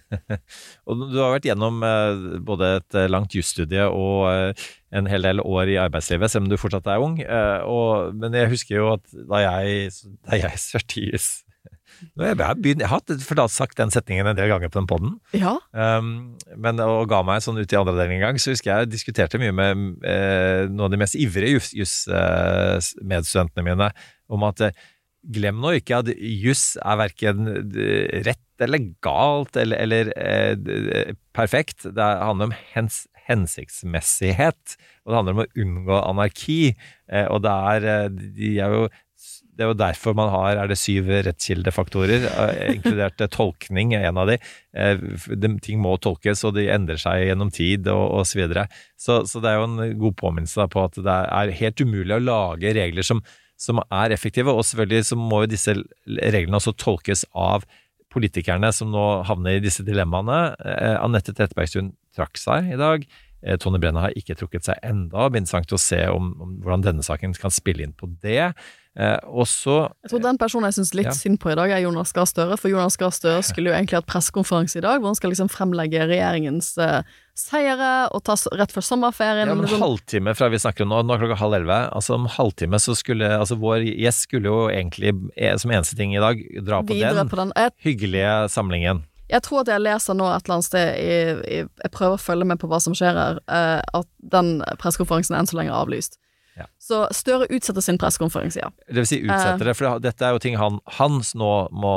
Og du har vært gjennom eh, både et eh, langt jusstudie og eh, en hel del år i arbeidslivet, selv om du fortsatt er ung. Eh, og, men jeg husker jo at da jeg, da jeg Nå Jeg, begynt, jeg har sagt den setningen en del ganger på den poden, Ja. um, men og ga meg sånn ut i andre delen en gang. Så husker jeg jeg diskuterte mye med eh, noen av de mest ivrige jusmedstudentene mine om at eh, Glem nå ikke at juss er verken eh, eller galt eller, eller eh, perfekt. Det handler om hens, hensiktsmessighet, og det handler om å unngå anarki. Eh, og det er, eh, de er jo det er jo derfor man har er det syv rettskildefaktorer, eh, inkludert eh, tolkning er en av de. De. Ting må tolkes, og de endrer seg gjennom tid og, osv. så videre. Så, så det er jo en god påminnelse på at det er helt umulig å lage regler som, som er effektive, og selvfølgelig så må jo disse reglene også tolkes av politikerne som nå havner i disse dilemmaene. Eh, Anette Trettebergstuen trakk seg i dag. Eh, Tony Brenna har ikke trukket seg enda. Blir interessant å se om, om hvordan denne saken kan spille inn på det. Eh, også, Jeg tror den personen jeg syns litt Ja. synd på i dag, er Jonas Gahr Støre. For Jonas Gahr Støre skulle jo egentlig hatt pressekonferanse i dag, hvor han skal liksom fremlegge regjeringens eh, seire og ta rett før sommerferien. ja, men en liksom- halvtime fra vi snakker om nå, nå er klokka halv elleve. Altså om halvtime så skulle altså vår gjest skulle jo egentlig eh, som eneste ting i dag dra på den på den. Hyggelige samlingen. jeg tror at jeg leser nå et eller annet sted i, i, Jeg prøver å følge med på hva som skjer her, eh, at den pressekonferansen enn så lenge er avlyst. Ja. Så Støre utsetter sin pressekonferanse, ja. Det vil si utsetter det, for dette er jo ting han, hans nå må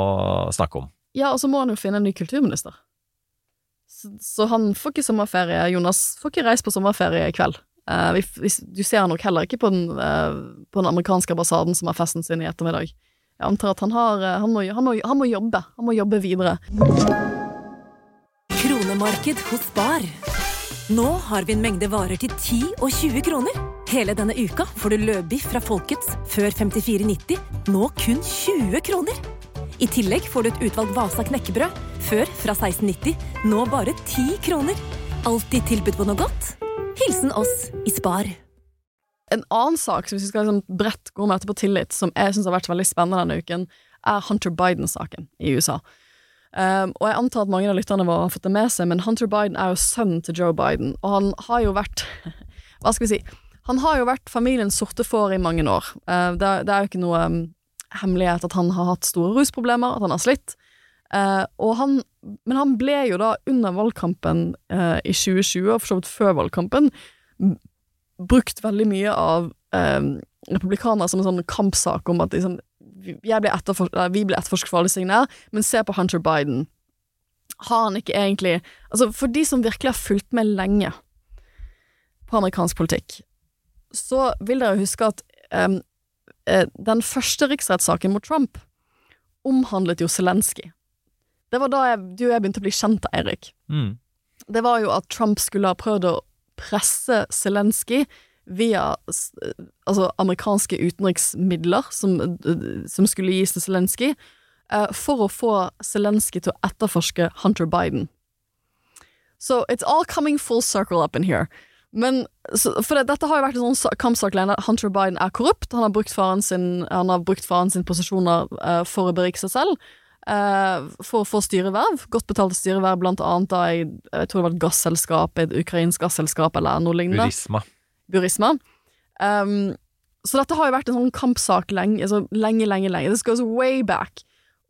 snakke om. Ja, og så må han jo finne en ny kulturminister. Så, så han får ikke sommerferie. Jonas får ikke reise på sommerferie i kveld. Uh, vi, vi, du ser han nok heller ikke på den, uh, på den amerikanske ambassaden som har festen sin i ettermiddag. Jeg antar at han har uh, han må, han, må, han må jobbe. Han må jobbe videre. Kronemarked hos Bar. Nå har vi en mengde varer til 10 og 20 kroner. Hele denne uka får du løbiff fra Folkets før 54,90, nå kun 20 kroner. I tillegg får du et utvalgt Vasa knekkebrød, før fra 16,90, nå bare 10 kroner. Alltid tilbud på noe godt. Hilsen oss i Spar. En annen sak som vi skal liksom bredt gå med etterpå tillit, som jeg syns har vært veldig spennende denne uken, er Hunter Biden-saken i USA. Um, og jeg antar at mange av lytterne våre har fått det med seg, men Hunter Biden er jo sønnen til Joe Biden, og han har jo vært Hva skal vi si? Han har jo vært familiens sorte får i mange år. Uh, det, det er jo ikke noe um, hemmelighet at han har hatt store rusproblemer, at han har slitt. Uh, han, men han ble jo da under valgkampen uh, i 2020, og for så vidt før valgkampen, brukt veldig mye av uh, republikanere som en sånn kampsak om at liksom, ble vi ble etterforsket for alle tingene, men se på Hunter Biden. Har han ikke egentlig Altså, for de som virkelig har fulgt med lenge på amerikansk politikk, så vil dere huske at um, den første riksrettssaken mot Trump omhandlet jo Zelenskyj. Det var da jeg, du og jeg begynte å bli kjent, Eirik. Mm. Det var jo at Trump skulle ha prøvd å presse Zelenskyj via altså amerikanske utenriksmidler som, som skulle gis til Zelenskyj, eh, for å få Zelenskyj til å etterforske Hunter Biden. So it's all coming full circle up in here. Men, så, for det, dette har jo vært en sånn kampsak lenge. Hunter Biden er korrupt. Han har brukt faren sin, han har brukt faren sin posisjoner uh, for å berike seg selv. Uh, for å få styreverv. Godt betalte styreverv, blant annet da jeg, jeg tror det var et gasselskap, et ukrainsk gasselskap eller noe lignende. Burisma. Burisma. Um, så dette har jo vært en sånn kampsak lenge, altså lenge, lenge, lenge. This goes way back.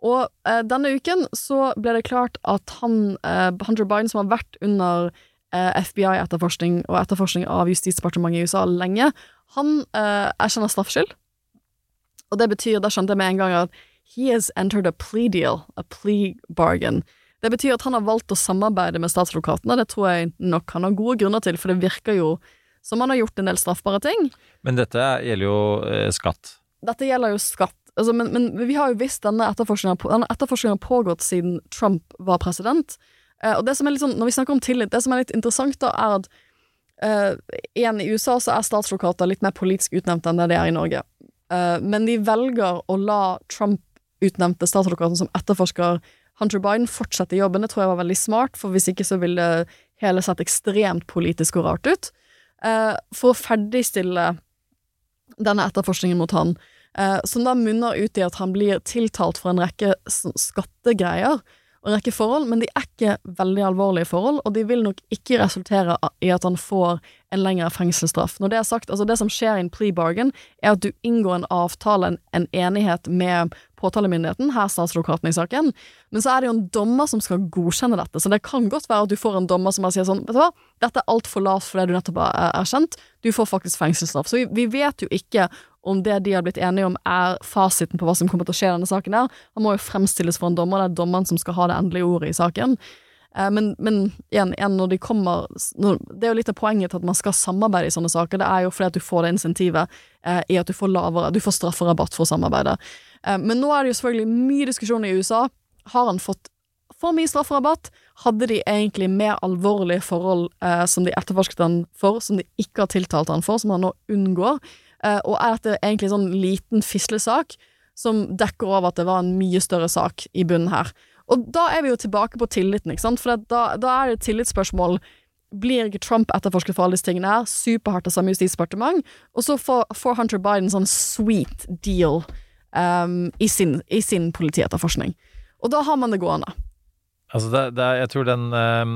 Og uh, denne uken så ble det klart at han, uh, Hunter Biden, som har vært under FBI-etterforskning og etterforskning av Justisdepartementet i USA lenge, han uh, erkjenner straffskyld. Og det betyr, da skjønte jeg med en gang at he has entered a plea deal, a plea bargain. Det betyr at han har valgt å samarbeide med statsadvokatene, det tror jeg nok han har gode grunner til, for det virker jo som han har gjort en del straffbare ting. Men dette gjelder jo eh, skatt. Dette gjelder jo skatt. Altså, men, men vi har jo visst denne etterforskningen denne etterforskningen har pågått siden Trump var president. Eh, og det som er litt sånn, Når vi snakker om tillit, det som er litt interessant, da, er at uh, igjen i USA så er statsadvokater litt mer politisk utnevnt enn det de er i Norge. Uh, men de velger å la Trump-utnevnte statsadvokaten som etterforsker Hunter Biden, fortsette jobben. Det tror jeg var veldig smart, for hvis ikke så ville hele sett ekstremt politisk og rart ut. For å ferdigstille denne etterforskningen mot han, som da munner ut i at han blir tiltalt for en rekke skattegreier en rekke forhold, men de er ikke veldig alvorlige forhold, og de vil nok ikke resultere i at han får en lengre fengselsstraff. Når det er sagt, altså det som skjer i en plea bargain, er at du inngår en avtale, en, en enighet med påtalemyndigheten, her statsadvokaten i saken, men så er det jo en dommer som skal godkjenne dette, så det kan godt være at du får en dommer som bare sier sånn, vet du hva, dette er altfor lavt for det du nettopp har er- erkjent, du får faktisk fengselsstraff. Så vi, vi vet jo ikke om det de har blitt enige om er fasiten på hva som kommer til å skje i denne saken her. Han må jo fremstilles for en dommer, det er dommeren som skal ha det endelige ordet i saken. Eh, men, men igjen, igjen, når de kommer når, Det er jo litt av poenget til at man skal samarbeide i sånne saker. Det er jo fordi at du får det insentivet eh, i at du får lavere Du får strafferabatt for å samarbeide. Eh, men nå er det jo selvfølgelig mye diskusjon i USA. Har han fått for mye strafferabatt? Hadde de egentlig mer alvorlige forhold eh, som de etterforsket han for, som de ikke har tiltalt han for, som han nå unngår? Eh, og er dette egentlig en sånn liten fislesak som dekker over at det var en mye større sak i bunnen her? Og da er vi jo tilbake på tilliten, ikke sant? For da, da er det et tillitsspørsmål. Blir ikke Trump etterforsket for alle disse tingene her? Superhardt av samme justisdepartement. Og så får, får Hunter Biden sånn sweet deal um, i, sin, i sin politietterforskning. Og da har man det gående. Altså, det, det, jeg tror den, eh,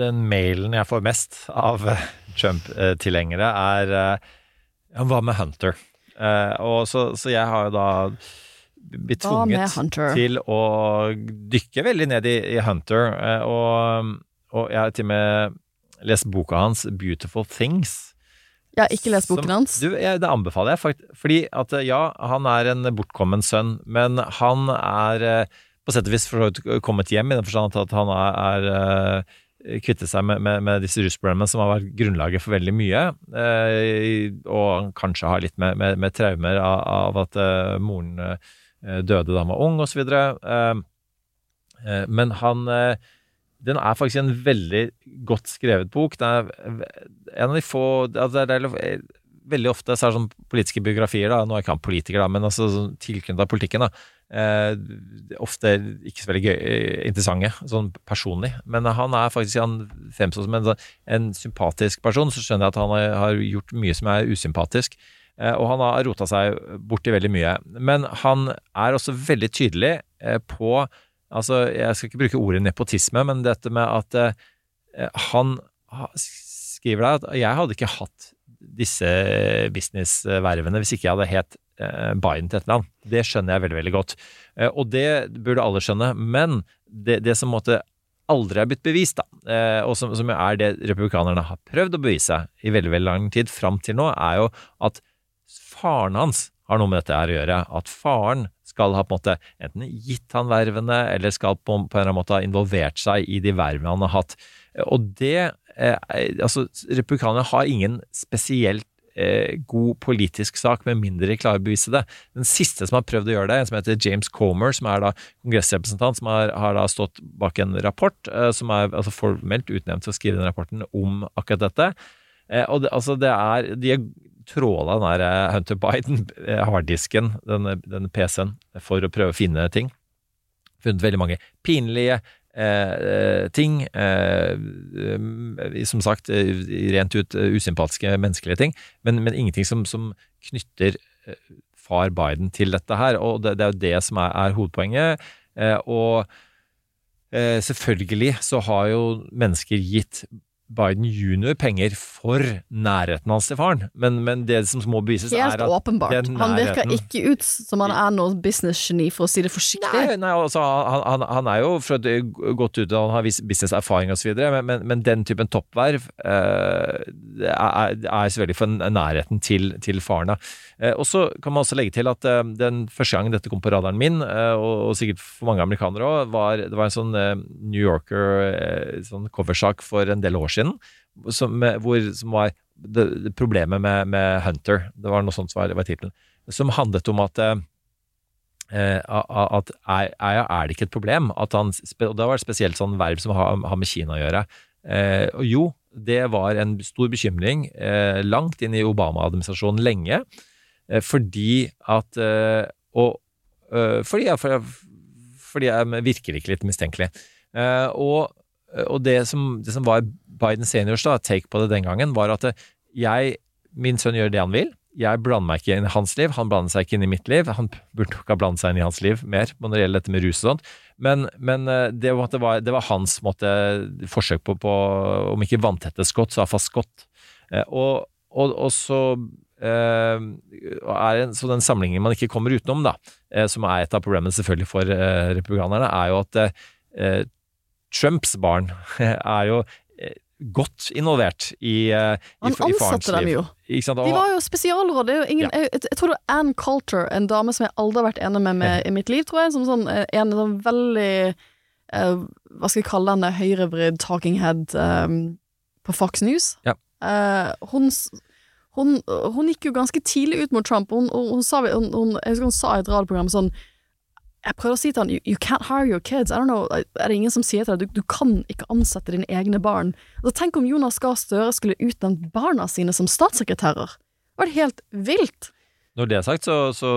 den mailen jeg får mest av eh, Trump-tilhengere, er eh, Hva med Hunter? Og så, så jeg har jo da blitt tvunget til å dykke veldig ned i, i Hunter. Og, og, jeg har til og med lest boka hans 'Beautiful Things'. Jeg har ikke lest boken som, hans. Du, jeg, det anbefaler jeg, faktisk. Fordi at ja, han er en bortkommen sønn, men han er på sett og vis kommet hjem, i den forstand at han er, er eh, kvittet seg med, med, med disse rusproblemene som har vært grunnlaget for veldig mye. Eh, og kanskje har litt med, med, traumer av, av at eh, moren eh, døde da han var ung, osv. Eh, eh, men han Den er faktisk en veldig godt skrevet bok. Det er en av de få altså det er, Veldig ofte så er det sånn politiske biografier, da, nå er ikke han politiker, da, men altså sånn tilknyttet politikken, da, Eh, ofte ikke så veldig gøy, eh, interessante, sånn personlig. Men han er faktisk han fremstår som en, sånn, en, sympatisk person. Så skjønner jeg at han har, gjort mye som er usympatisk. Eh, og han har rota seg borti veldig mye. Men han er også veldig tydelig eh, på Altså, jeg skal ikke bruke ordet nepotisme, men dette med at eh, han skriver der at jeg hadde ikke hatt disse businessvervene hvis ikke jeg hadde het Eh, Biden til et eller annet. Det skjønner jeg veldig, veldig godt. Eh, og det burde alle skjønne. Men det, det som måtte aldri er blitt bevist, da, eh, og som, som, er det republikanerne har prøvd å bevise i veldig veldig lang tid fram til nå, er jo at faren hans har noe med dette her å gjøre. At faren skal ha på en måte enten gitt han vervene, eller skal på, på en eller annen måte ha involvert seg i de vervene han har hatt. Og det eh, Altså, republikanerne har ingen spesielt eh, god politisk sak, med mindre de klarer å bevise det. Den siste som har prøvd å gjøre det, en som heter James Comer, som er da kongressrepresentant, som har, har da stått bak en rapport, eh, som er altså formelt utnevnt til å skrive den rapporten om akkurat dette. Eh, og det, altså det er, De har tråla den der eh, Hunter Biden, eh, harddisken, denne, denne PC-en, for å prøve å finne ting. Funnet veldig mange pinlige Eh, eh, ting. Eh, som sagt, rent ut usympatiske menneskelige ting, men, men ingenting som, som, knytter far Biden til dette her. Og det, det er jo det som er, er hovedpoenget. og selvfølgelig så har jo mennesker gitt Biden jr. penger for nærheten hans til faren, men, men det som må bevises, Helt er at åpenbart. Han virker ikke ut som han er noe business-geni, for å si det forsiktig. Nei, nei altså, han, han, han, er jo fra et godt ut, han har businesserfaring osv., men, men, men den typen toppverv eh, er, er, selvfølgelig for nærheten til, til faren. Eh, og så kan man også legge til at eh, den første gangen dette kom på radaren min, eh, og, sikkert for mange amerikanere òg, var det var en sånn eh, New Yorker eh, sånn coversak for en del år siden som, hvor, som var det, det problemet med, med, Hunter. Det var noe sånt som var, var tittelen. Som handlet om at eh, at er, er, det ikke et problem at han Og da var det spesielt sånn verv som har, har med Kina å gjøre. Eh, og jo, det var en stor bekymring eh, langt inn i Obama-administrasjonen lenge, eh, fordi at eh, Og eh, fordi, jeg, fordi jeg virker ikke litt mistenkelig. og, og det, som, det som var Biden seniors da, take på det den gangen, var at eh, jeg, min sønn gjør det han vil. Jeg blander meg ikke inn i hans liv, han blander seg ikke inn i mitt liv. Han burde ikke ha blandet seg inn i hans liv mer når det gjelder dette med rus og sånt. Men, men eh, det, var, det, var, hans måte, forsøk på, på, om ikke vanntette skott, så iallfall skott. Eh, og, og, og så en, så den samlingen man ikke kommer utenom, da, uh, som er et av problemene selvfølgelig for uh, republikanerne, er jo at Trumps barn er jo godt involvert i, i, farens liv. Dem jo. De var jo spesialråd. Ja. Jeg, jeg, tror det var Ann Coulter, en dame som jeg aldri har vært enig med, med i mitt liv, tror jeg. Som sånn, eh, en sånn veldig eh, Hva skal jeg kalle henne? Høyrevridd talking head eh, på Fox News. Ja. Eh, hun, hun, hun gikk jo ganske tidlig ut mot Trump. Hun, hun, sa, jeg husker hun sa i et radioprogram sånn Jeg prøvde å si til han you, you can't hire your kids. I don't know, Er det ingen som sier til deg du, du kan ikke ansette dine egne barn? Altså, tenk om Jonas Gahr Støre skulle utnevnt barna sine som statssekretærer. Det var helt vilt. Når det er sagt, så, så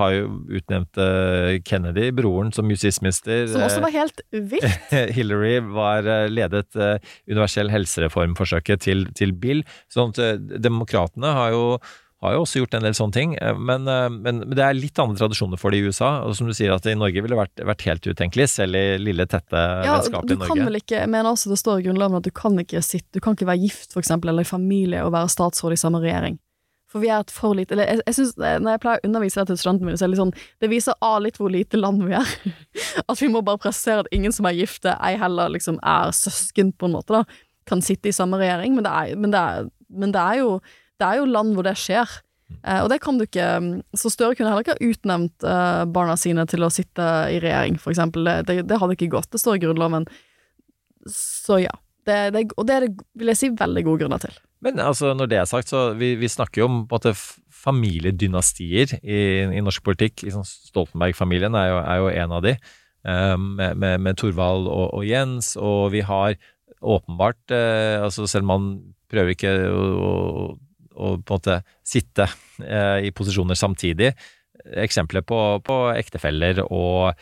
har jo utnevnt eh, Kennedy, broren, som justisminister. Som også var helt vilt. Hillary var eh, ledet eh, universell helsereformforsøket til, til Bill. Sånn at eh, demokratene har jo, har jo også gjort en del sånne ting. eh, Men, eh, men, men det er litt andre tradisjoner for det i USA. Og som du sier, at i Norge ville det vært, vært helt utenkelig, selv i lille, tette Ja, vennskap du kan vel ikke, jeg mener også det står i Grunnloven at du kan ikke sitte, du kan ikke være gift for eksempel, eller i familie og være statsråd i samme regjering. For vi er et for lite eller jeg, jeg synes, Når jeg pleier å undervise det til studentene mine, så er det litt sånn Det viser A litt hvor lite land vi er. At vi må bare presisere at ingen som er gifte, ei heller liksom er søsken, på en måte, da, kan sitte i samme regjering. Men det er, men det er, men det er, jo, det er jo land hvor det skjer. Eh, og det kan du ikke Så Støre kunne heller ikke ha utnevnt eh, barna sine til å sitte i regjering, for eksempel. Det, det, hadde ikke gått. Det står i Grunnloven. Så ja. Og det er det, vil jeg si, veldig gode grunner til. Men altså, når det er sagt, så vi, vi snakker jo om på en måte familiedynastier i, i norsk politikk. Liksom Stoltenberg-familien er, er jo en av de, um, med, med, med Torvald og, og Jens. Og vi har åpenbart, eh, altså selv om man prøver ikke å, å, å på en måte sitte eh, i posisjoner samtidig, eksempler på, på ektefeller og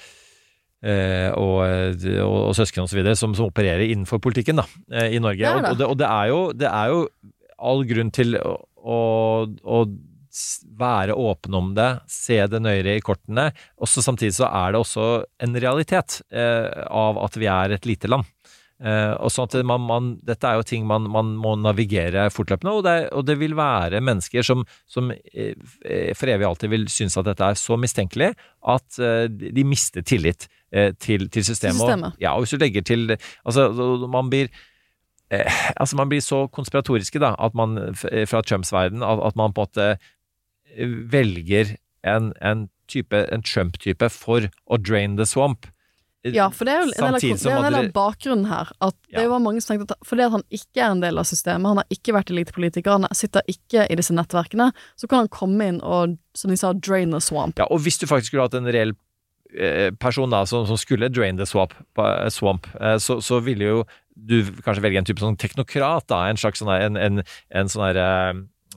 og, og, og søsken osv. Som, som opererer innenfor politikken da, eh, i Norge. Ja, Og, det. og, det, og det, er jo, det er jo all grunn til å, å, være åpen om det, se det nøyere i kortene. Også Samtidig så er det også en realitet eh, av at vi er et lite land. Eh, og sånn at man, man, Dette er jo ting man, man må navigere fortløpende, og det, og det vil være mennesker som, som eh, for evig alltid vil synes at dette er så mistenkelig at eh, de mister tillit eh, til, til systemet. systemet. Og, ja, og hvis du legger til Altså, man blir eh, altså man blir så konspiratoriske da, at man fra Trumps verden at, at man på en måte eh, velger en, en type, en Trump-type for å drain the swamp. Ja, for det er jo en del av bakgrunnen her. At det Ja. var mange som tenkte at fordi at han ikke er en del av systemet, han har ikke vært elitepolitiker, han sitter ikke i disse nettverkene, så kan han komme inn og, som de sa, drain the swamp. Ja, og hvis du faktisk skulle hatt en reell eh, person da, som, som skulle drain the swamp, eh, swamp eh, så, så ville jo du kanskje velge en type sånn teknokrat, da, en slags sånn en, en, en sånn derre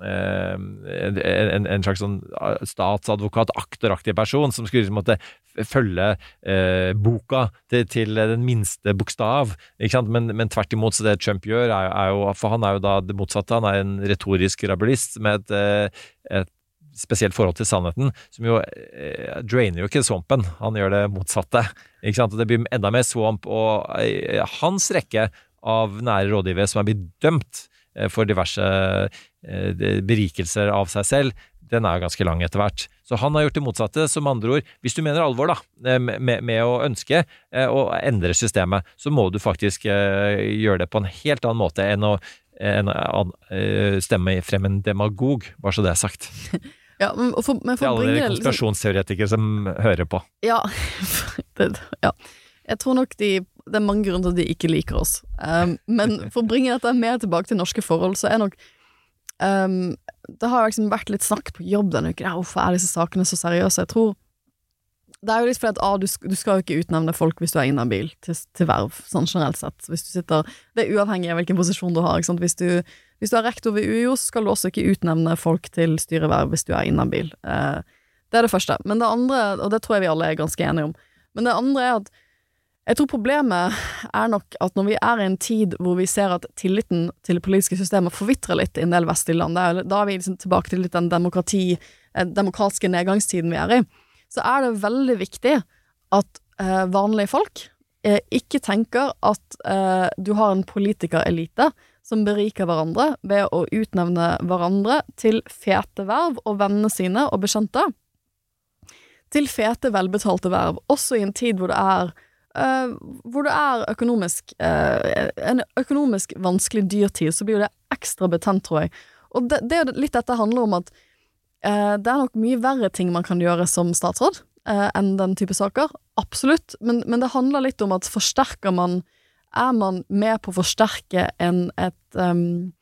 eh, en, en, en slags sånn eh, statsadvokat, aktoraktig person som skulle liksom måtte følge eh, boka til, til den minste bokstav. Ikke? Men, men tvert imot, så det Trump gjør, er, er jo For han er jo da det motsatte. Han er en retorisk rabulist med et, et spesielt forhold til sannheten, som jo eh, drainer jo ikke swampen, han gjør det motsatte. Ikke sant? Og det blir enda mer swamp, og eh, hans rekke av nære rådgivere som er blitt dømt eh, for diverse eh, berikelser av seg selv, den er jo ganske lang etter hvert. Så han har gjort det motsatte. Som andre ord, hvis du mener alvor da, eh, med, med å ønske eh, å endre systemet, så må du faktisk gjøre det på en helt annen måte enn å en, eh, stemme frem en demagog, bare så det er sagt. Ja, men for, men Til for å alle dere liksom, konspirasjonsteoretikere som hører på. Ja, det, ja. Jeg tror nok de Det er mange grunner til at de ikke liker oss. Um, men for å bringe dette mer tilbake til norske forhold, så er nok um, Det har liksom vært litt snakk på jobb denne uken. Ja, hvorfor er disse sakene så seriøse? Jeg tror Det er jo litt fordi at ah, du, du skal jo ikke utnevne folk hvis du er inhabil til, til verv, sånn generelt sett. Sitter Det er uavhengig av hvilken posisjon du har. Hvis du hvis du er rektor ved UiO, så skal du også ikke utnevne folk til styreverv hvis du er inhabil. Eh, det er det første. Men det andre, og det tror jeg vi alle er ganske enige om, men det andre er at jeg tror problemet er nok at når vi er i en tid hvor vi ser at tilliten til det politiske systemet forvitrer litt i en del vestlige land, da er vi liksom tilbake til litt den demokrati, eh, demokratiske nedgangstiden vi er i, så er det veldig viktig at eh, vanlige folk eh, ikke tenker at eh, du har en politikerelite som beriker hverandre ved å utnevne hverandre til fete verv og vennene sine og bekjente. Til fete, velbetalte verv, også i en tid hvor det er Uh, hvor det er økonomisk uh, en økonomisk vanskelig dyrtid, så blir det ekstra betent, tror jeg. Og det, det er litt dette handler om at det er nok mye verre ting man kan gjøre som statsråd eh, enn den type saker. Absolutt. Men, men det handler litt om at forsterker man Er man med på å forsterke en, et, um,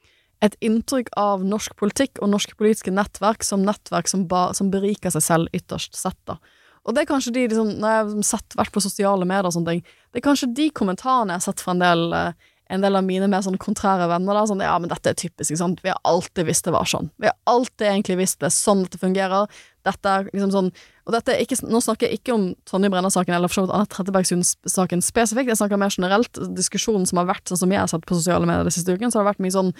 et inntrykk av norsk politikk og norske politiske nettverk som nettverk som, ba, som beriker seg selv ytterst sett, da. Og det er kanskje de, liksom, når jeg har sett, vært på sosiale medier og sånne ting, det er kanskje de kommentarene jeg har sett fra en del eh, en del av mine mer sånn kontrære venner. Da, sånn, ja, men dette er typisk, sant. Vi har alltid visst det var sånn. Vi har alltid egentlig visst det er sånn dette fungerer. Dette er liksom sånn Og dette er ikke, nå snakker jeg ikke om Tonje Brenna-saken eller for så vidt Anne Trettebergstuen-saken spesifikt, jeg snakker mer generelt. Diskusjonen som har vært sånn som jeg har sett på sosiale medier de siste ukene, så har det vært mye sånn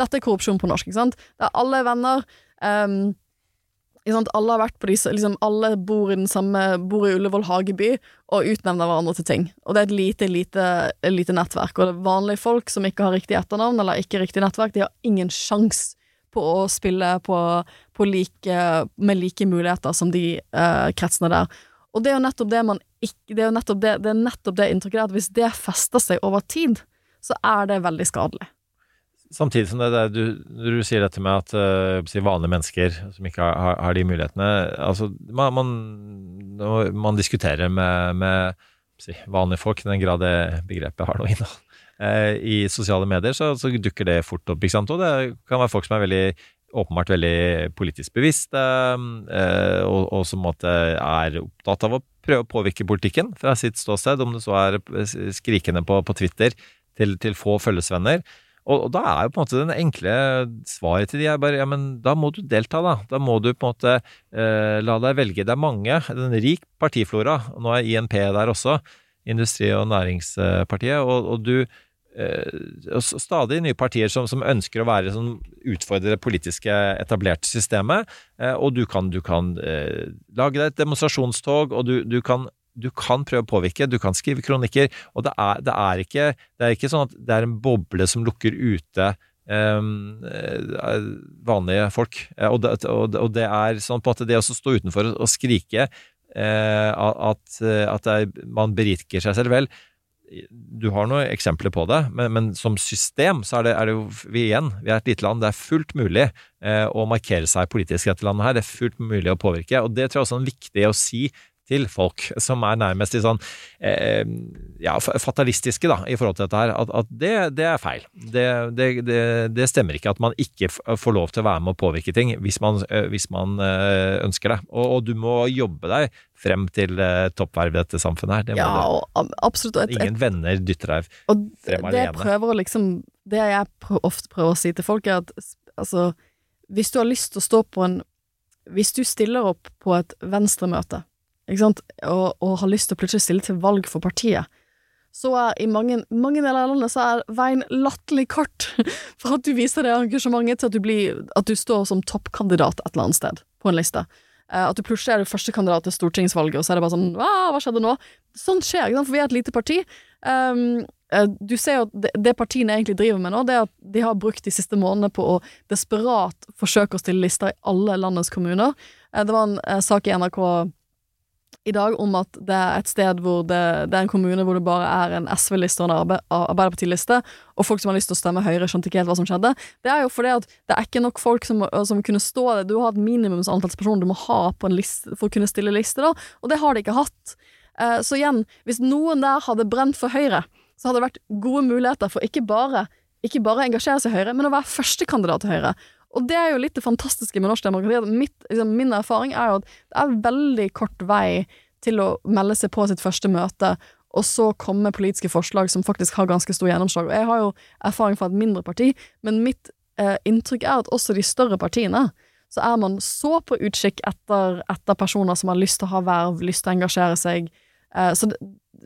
Dette er korrupsjon på norsk, ikke sant. Det er alle venner. Um? Alle har vært på disse liksom, Alle bor i den samme Bor i Ullevål hageby og utnevner hverandre til ting. Og det er et lite, lite, lite nettverk. Og det er vanlige folk som ikke har riktig etternavn eller ikke riktig nettverk, de har ingen sjans på å spille på, på like, med like muligheter som de eh, kretsene der. Og det er jo nettopp det man ikke Det er jo nettopp det, det, er nettopp det inntrykket der at hvis det fester seg over tid, så er det veldig skadelig. Samtidig som det, det du, du, sier dette med at uh, vanlige mennesker som ikke har, har de mulighetene altså Man, man, man diskuterer med, med si, vanlige folk, i den grad det begrepet har noe innhold. Uh, I sosiale medier så, så, dukker det fort opp, og det kan være folk som er veldig åpenbart veldig politisk bevisste, uh, og, og, som måtte er opptatt av å prøve å påvirke politikken fra sitt ståsted, om det så er skrikende på, på Twitter til, til få følgesvenner. Og, og, da er jo på en måte den enkle svaret til de er bare ja, men da må du delta, da. Da må du på en måte eh, la deg velge. Det er mange, det er en rik partiflora. Nå er INP der også, Industri- og Næringspartiet. Og, og du eh, Stadig nye partier som, som ønsker å være som utfordre det politiske etablerte systemet. Eh, og du kan, du kan eh, lage deg et demonstrasjonstog, og du, du kan du kan prøve å påvirke, du kan skrive kronikker, og det er, det er, ikke, det er ikke, sånn at det er en boble som lukker ute um, vanlige folk. Og det, og, det, er sånn på måte det å stå utenfor og skrike uh, at, at man beriker seg selv. Vel, du har noen eksempler på det, men, men som system så er det, er det, jo vi igjen, vi er et lite land. Det er fullt mulig eh, å markere seg politisk i dette landet her. Det er fullt mulig å påvirke. og Det tror jeg også er viktig å si til folk som er nærmest i sånn eh, ja, fatalistiske da, i forhold til dette her, at, at det, det, er feil. Det, det, det, stemmer ikke at man ikke får lov til å være med å påvirke ting hvis man, eh, hvis man eh, ønsker det. Og, og, du må jobbe deg frem til eh, toppverv i dette samfunnet her. ja, og, absolutt. Et, Ingen venner dytter deg frem alene. Det jeg prøver å liksom Det jeg ofte prøver å si til folk, er at altså Hvis du har lyst til å stå på en Hvis du stiller opp på et venstremøte ikke sant, og, og, har lyst til å plutselig stille til valg for partiet, så er i mange, mange deler av landet så er veien latterlig kort for at du viser det engasjementet til at du, blir, at du står som toppkandidat et eller annet sted på en liste. Eh, at du plutselig er du førstekandidat til stortingsvalget, og så er det bare sånn Hva skjedde nå? Sånt skjer, ikke sant, for vi er et lite parti. Um, du ser jo at det, det partiene egentlig driver med nå, det er at de har brukt de siste månedene på å desperat forsøke å stille lister i alle landets kommuner. Eh, det var en sak i NRK i dag om at det er et sted hvor det, det er en kommune hvor det bare er en SV-liste og en Arbe Arbeiderparti-liste, og folk som har lyst til å stemme Høyre, skjønte ikke helt hva som skjedde. Det er jo fordi at det er ikke nok folk som, som kunne stå der. Du har et minimumsantall personer du må ha på en liste for å kunne stille liste, da, og det har de ikke hatt. Eh, så igjen, hvis noen der hadde brent for Høyre, så hadde det vært gode muligheter for ikke bare ikke bare engasjere seg i Høyre, men å være førstekandidat til Høyre. Og det er jo litt det fantastiske med norsk demokrati. Mitt, liksom, min erfaring er jo at det er veldig kort vei til å melde seg på sitt første møte, og så komme politiske forslag som faktisk har ganske stor gjennomslag. Og jeg har jo erfaring fra et mindre parti, men mitt eh, inntrykk er at også de større partiene så er man så på utkikk etter, etter personer som har lyst til å ha verv, lyst til å engasjere seg. Eh, så det,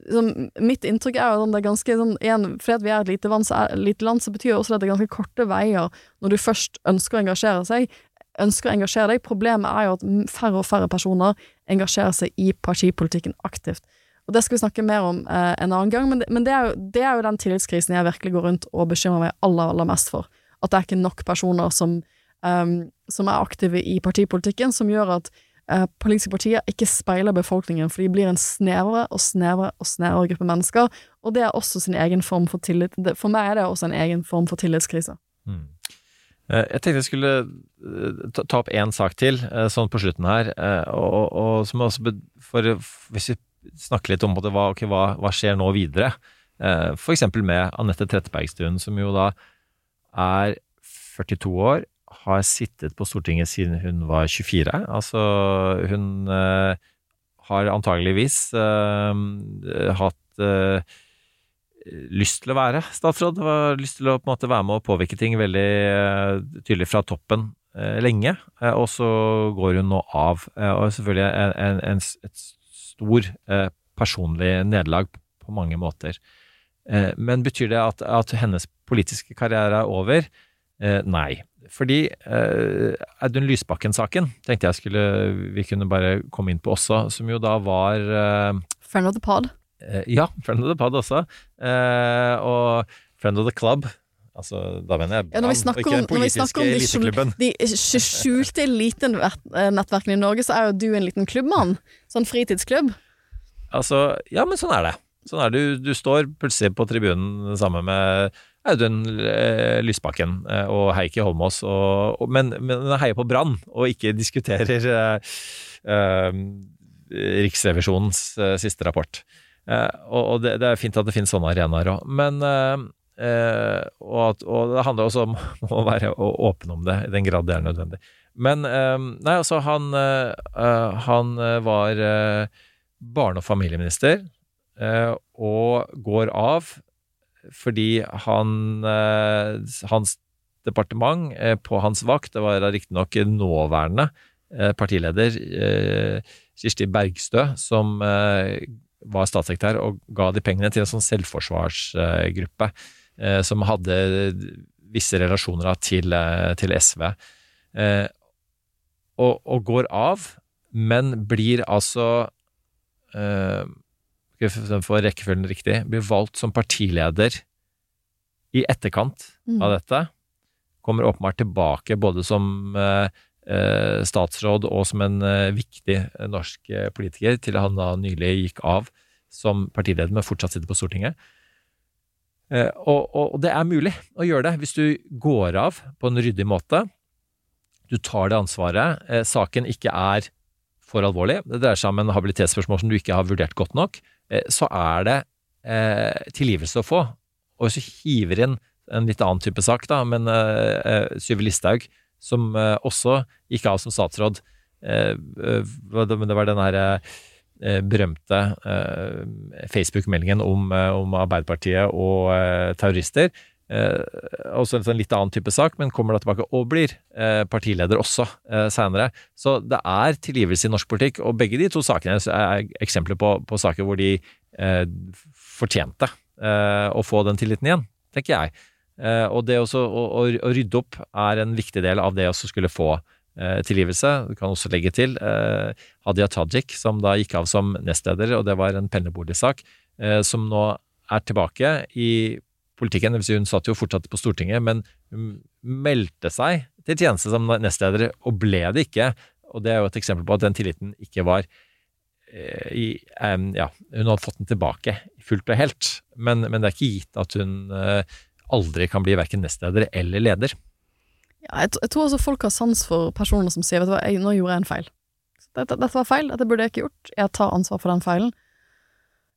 liksom, mitt inntrykk er jo at det er ganske sånn igjen, Fordi vi er et lite, vann, så er, lite land, så betyr jo også at det er ganske korte veier når du først ønsker å engasjere seg. Ønsker å engasjere deg. Problemet er jo at færre og færre personer engasjerer seg i partipolitikken aktivt. Og Det skal vi snakke mer om eh, en annen gang, men, det, men det, er jo, det, er jo, den tillitskrisen jeg virkelig går rundt og bekymrer meg aller, aller mest for. At det er ikke nok personer som, um, som er aktive i partipolitikken, som gjør at politiske partier ikke speiler befolkningen, for de blir en snevrere og snevrere og snevrere gruppe mennesker, og det er også sin egen form for tillit. For meg er det også en egen form for tillitskrise. Mm. Eh, Jeg tenkte jeg skulle eh, ta- opp én sak til, eh, sånn på slutten her. eh, Og, og, som også for, Hvis vi snakker litt om det, hva, okay, hva, hva skjer nå videre? f.eks. Med Anette Trettebergstuen, som jo da er 42 år, har sittet på Stortinget siden hun var 24. Altså, hun uh, har antageligvis uh, hatt uh, lyst til å være statsråd, har lyst til å på en måte være med og påvirke ting veldig tydelig fra toppen lenge, og så går hun nå av. Og selvfølgelig en, en, en, et stor personlig nederlag på mange måter. Men betyr det at, at hennes politiske karriere er over? Eh, nei. Fordi eh, Audun Lysbakken-saken tenkte jeg skulle vi kunne bare komme inn på også, som jo da var eh, Friend of the pod. Eh, Ja, Friend of the Pod også. Eh, og Friend of the Club. Altså, da mener jeg Ja, Brann, snakker og ikke om, den når vi snakker politiske om eliteklubben. de skjulte elitenettverkene i Norge, så er jo du en liten klubbmann. Sånn fritidsklubb. Altså, ja, men sånn er det. Sånn er det. Du, du står plutselig på tribunen sammen med Audun eh, Lysbakken eh, og Heikki Holmås, og, og, men, men heier på Brann, og ikke diskuterer eh, eh, Riksrevisjonens eh, siste rapport. Eh, og og det, det er fint at det finnes sånne arenaer òg. Men og, det handler også om å være åpen om det, i den grad det er nødvendig. Men Nei, altså, han, han var barne- og familieminister og går av fordi han eh, Hans departement eh, på hans vakt, det var riktignok nåværende eh, partileder Kirsti Bergstø, som var statssekretær og ga de pengene til en sånn selvforsvarsgruppe som hadde visse relasjoner til, til SV. Og, og går av, men blir altså skal få rekkefølgen riktig, blir valgt som partileder i etterkant Mm. av dette. Kommer åpenbart tilbake både som eh, eh, statsråd og som en eh, viktig eh, norsk eh, politiker, til han da nylig gikk av som partileder, men fortsatt sitter på Stortinget. Eh, og, og, og det er mulig å gjøre det hvis du går av på en ryddig måte. Du tar det ansvaret. Saken ikke er for alvorlig. Det dreier seg om en habilitetsspørsmål som du ikke har vurdert godt nok. Eh, så er det eh, tilgivelse å få. Og hvis du hiver inn en litt annen type sak, da, men eh, eh, Syve Listhaug, som eh, også gikk av som statsråd eh, eh, det- var den her berømte Facebook-meldingen om, om Arbeiderpartiet og terrorister. Eh, også en sånn litt annen type sak, men kommer da tilbake og blir eh, partileder også eh, seinere. Så det er tilgivelse i norsk politikk, og begge de to sakene er eksempler på, på saker hvor de eh, fortjente å få den tilliten igjen, tenker jeg. Og det også, å, å, å rydde opp er en viktig del av det å skulle få tilgivelse. Du kan også legge til Hadia Tajik, som da gikk av som nestleder, og det var en pendlerboligsak, som nå er tilbake i politikken. Vil si hun satt jo fortsatt på Stortinget, men meldte seg til tjeneste som nestleder, og ble det ikke. Og det er jo et eksempel på at den tilliten ikke var eh, i, um, ja, hun hadde fått den tilbake fullt og helt, men, men det er ikke gitt at hun uh, aldri kan bli verken nestleder eller leder. Ja, jeg, jeg tror også folk har sans for personer som sier vet du hva, jeg, nå gjorde jeg en feil. Dette, dette var feil, dette burde jeg ikke gjort. Jeg tar ansvar for den feilen.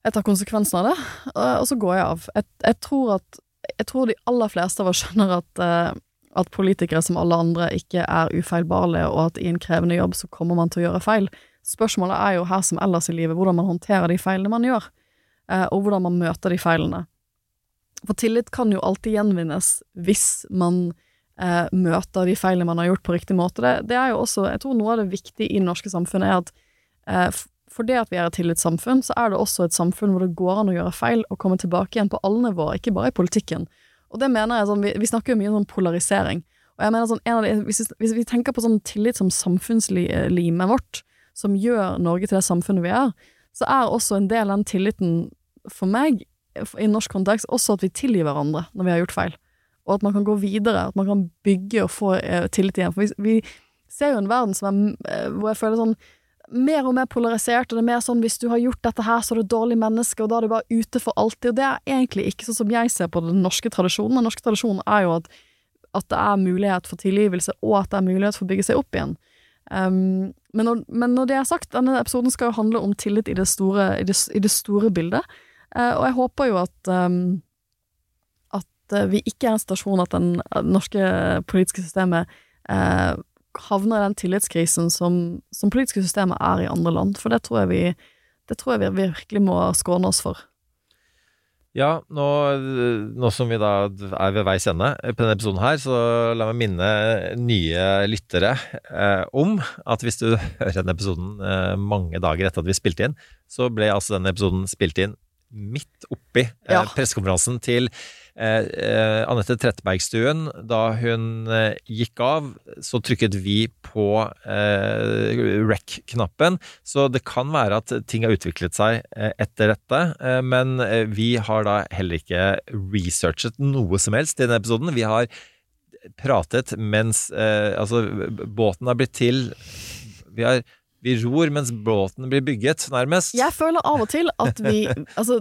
Jeg tar konsekvensen av det, og, så går jeg av. Jeg, jeg, tror at, jeg tror de aller fleste av oss skjønner at, eh, at politikere som alle andre ikke er ufeilbarlige, og at i en krevende jobb så kommer man til å gjøre feil. Spørsmålet er jo her som ellers i livet hvordan man håndterer de feilene man gjør, eh, og hvordan man møter de feilene. For tillit kan jo alltid gjenvinnes hvis man eh, møter de feilene man har gjort på riktig måte. Det, det er jo også, jeg tror noe av det viktige i det norske samfunnet er at eh, f- for det at vi er et tillitssamfunn, så er det også et samfunn hvor det går an å gjøre feil og komme tilbake igjen på alle nivåer, ikke bare i politikken. Og det mener jeg sånn, vi, vi snakker jo mye om sånn polarisering. Og jeg mener sånn, de, hvis, vi- hvis vi tenker på sånn tillit som samfunnslimet vårt, som gjør Norge til det samfunnet vi er, så er også en del av den tilliten for meg, i norsk kontekst, også at vi tilgir hverandre når vi har gjort feil. Og at man kan gå videre, at man kan bygge og få eh, tillit igjen. For vi, vi ser jo en verden som er, eh, hvor jeg føler sånn mer og mer polarisert, og det er mer sånn hvis du har gjort dette her, så er du dårlig menneske, og da er du bare ute for alltid. Og det er egentlig ikke sånn som jeg ser på den norske tradisjonen. Den norske tradisjonen er jo at, at det er mulighet for tilgivelse, og at det er mulighet for å bygge seg opp igjen. Um, men, når, men når det er sagt, denne episoden skal jo handle om tillit i det store, i det, i det store bildet. Uh, og jeg håper jo at um, at vi ikke er en situasjon at den uh, norske politiske systemet uh, havner i den tillitskrisen som, som politiske systemer er i andre land. For det tror jeg vi, det tror jeg vi virkelig må skåne oss for. Ja, nå, nå, som vi da er ved veis ende på denne episoden her, så la meg minne nye lyttere eh, om at hvis du hører denne episoden eh, mange dager etter at vi spilte inn, så ble altså denne episoden spilt inn midt oppi eh, ja. pressekonferansen til Anette Trettebergstuen. Da hun eh, gikk av, så trykket vi på eh, rec-knappen. Så det kan være at ting har utviklet seg eh, etter dette. men vi har da heller ikke researchet noe som helst i denne episoden. Vi har pratet mens Altså, båten har blitt til Vi har vi ror mens båten blir bygget, nærmest. Jeg føler av og til at vi Altså,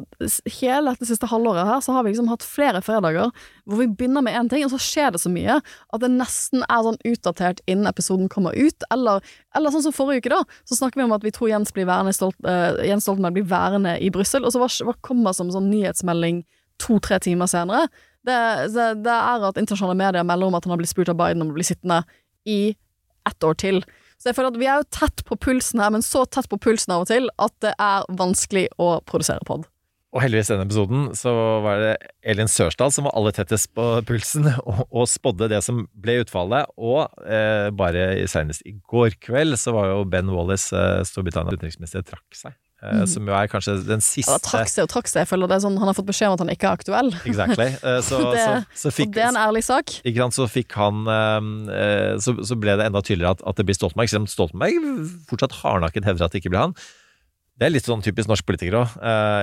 hele dette siste halvåret her, så har vi liksom hatt flere fredager hvor vi begynner med én ting, og så skjer det så mye at det nesten er sånn utdatert innen episoden kommer ut. Eller, eller sånn som forrige uke, da, så snakker vi om at vi tror Jens, blir værende Stolt, uh, Jens Stoltenberg blir værende i Brussel, og så hva, kommer som sånn nyhetsmelding to-tre timer senere? Det, det, det er at internasjonale medier melder om at han har blitt spurt av Biden om å bli sittende i ett år til. Så jeg føler at vi er jo tett på pulsen her, men så tett på pulsen av og til at det er vanskelig å produsere pod. Og heldigvis denne episoden så var det Elin Sørsdal som var aller tettest på pulsen og, og spådde det som ble utfallet. Og eh, bare senest i går kveld så var jo Ben Wallis, eh, Storbritannias utenriksminister, trakk seg. Mm. Som jo er kanskje den siste ja, Trakk seg og trakk seg. Jeg føler det er sånn, Han har fått beskjed om at han ikke er aktuell. Exactly. Uh, så, det, så, så fikk, og det er en ærlig sak. Ikke sant, så fikk han uh, så, så, ble det enda tydeligere at, at det blir Stoltenberg. Selv om Stoltenberg fortsatt hardnakket hevder at det ikke blir han. Det er litt sånn typisk norsk politiker òg.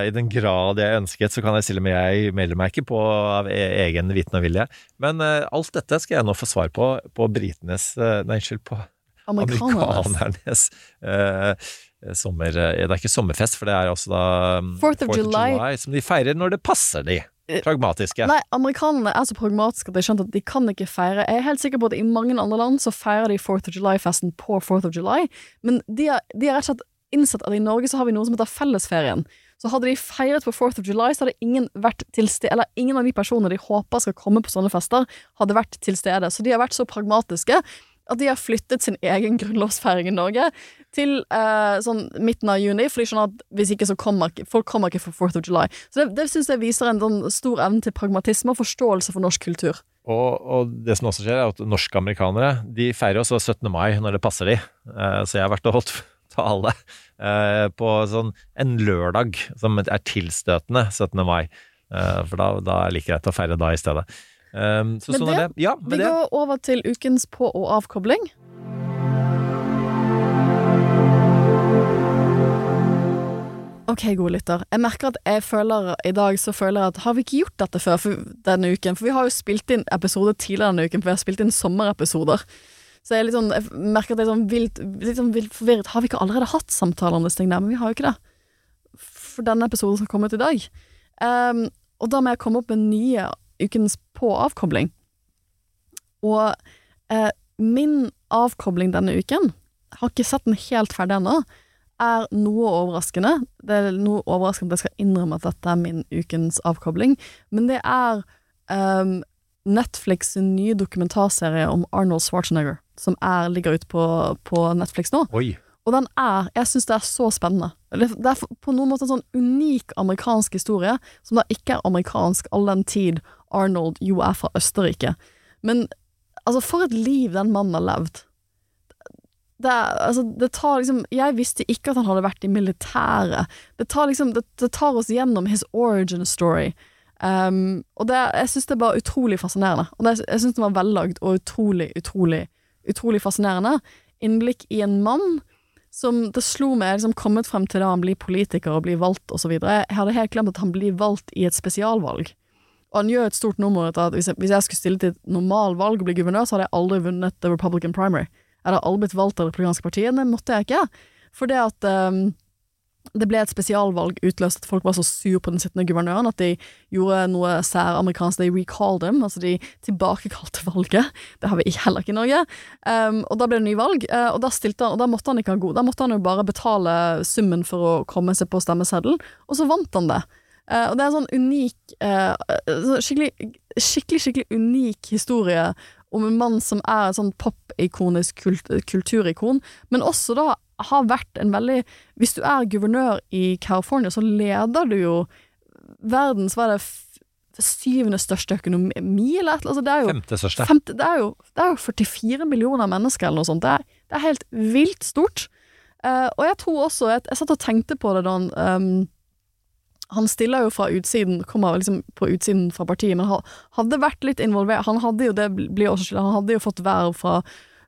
I den grad jeg ønsket, så kan jeg stille meg Jeg melder meg ikke på av e egen viten og vilje. Men alt dette skal jeg nå få svar på på britenes Nei, unnskyld, på amerikanernes Eh, sommer... Eh, det er ikke sommerfest, for det er også da um, Fourth of, July. July. Som de feirer når det passer de. Eh, pragmatiske. Nei, amerikanerne er så pragmatiske at de skjønte at de kan ikke feire Jeg er helt sikker på at i mange andre land så feirer de Fourth of July-festen på Fourth of July, men de har, de har rett og slett innsett at i Norge så har vi noe som heter fellesferien. Så hadde de feiret på Fourth of July, så hadde ingen vært til stede Eller ingen av de personene de håper skal komme på sånne fester, hadde vært til stede. Så de har vært så pragmatiske at de har flyttet sin egen grunnlovsfeiring i Norge til eh, sånn midten av juni, for de skjønner at hvis ikke så kommer folk kommer ikke for 4th of. Så det, det syns jeg viser en sånn stor evne til pragmatisme og forståelse for norsk kultur. Og, og det som også skjer, er at norske amerikanere de feirer også 17. mai når det passer de. Eh, så jeg har vært og holdt tale eh, på sånn en lørdag som er tilstøtende 17. mai. Eh, for da, da er det like greit å feire da i stedet. Um, så sånn det, er det. Ja, vi det. går over til ukens på- og avkobling. Ok, gode lytter. Jeg merker at jeg føler i dag så føler jeg at har vi ikke gjort dette før for denne uken? For vi har jo spilt inn episoder tidligere denne uken, for vi har spilt inn sommerepisoder. Så jeg, sånn, jeg merker at jeg er sånn vilt, litt sånn vilt forvirret. Har vi ikke allerede hatt samtaler om disse tingene? Men vi har jo ikke det. For denne episoden som kom ut i dag. Um, og da må jeg komme opp med nye ukens på-avkobling. Og eh, min avkobling denne uken, har ikke sett den helt ferdig ennå, er noe overraskende. Det er noe overraskende at jeg skal innrømme at dette er min ukens avkobling, men det er um, Netflix' nye dokumentarserie om Arnold Schwarzenegger, som er, ligger ute på, på Netflix nå. Oi. Og den er Jeg syns det er så spennende. Det er på noen måte en sånn unik amerikansk historie, som da ikke er amerikansk all den tid Arnold jo er fra Østerrike. Men altså, for et liv den mannen har levd. Det, altså, det tar liksom Jeg visste ikke at han hadde vært i militæret. Det tar liksom Det, det tar oss gjennom his origin story. Um, og det, jeg syns det er bare utrolig fascinerende. Og det, jeg syns det var vellagd og utrolig, utrolig, utrolig fascinerende. Innblikk i en mann som det slo meg liksom kommet frem til da han blir politiker og blir valgt osv. Jeg hadde helt glemt at han blir valgt i et spesialvalg. Og han gjør et stort nummer av at hvis jeg, hvis jeg, skulle stille til et normalvalg og bli guvernør, så hadde jeg aldri vunnet The Republican Primary. Jeg hadde aldri blitt valgt av det republikanske partiet, det måtte jeg ikke. For det at um, det ble et spesialvalg utløst at folk var så sur på den sittende guvernøren at de gjorde noe særamerikansk. They recalled him, altså de tilbakekalte valget. Det har vi heller ikke i Norge. Um, og da ble det ny valg, eh, og da, han, og da måtte han ikke ha god Da måtte han jo bare betale summen for å komme seg på stemmeseddelen, og så vant han det. Uh, og det er en sånn unik uh, skikkelig, skikkelig, skikkelig unik historie om en mann som er et sånn pop-ikonisk kult, kulturikon, men også da har vært en veldig Hvis du er guvernør i California, så leder du jo verdens Hva er det syvende største økonomi eller et eller annet? Altså, Femte største. Femte, det, er jo, det er jo 44 millioner mennesker eller noe sånt. Det er, det er helt vilt stort. Uh, og jeg tror også Jeg, jeg satt og tenkte på det da han um, Han stiller jo fra utsiden, kommer liksom på utsiden fra partiet, men hadde vært litt involvert Han hadde jo det blir også skyldig, Han hadde jo fått verv fra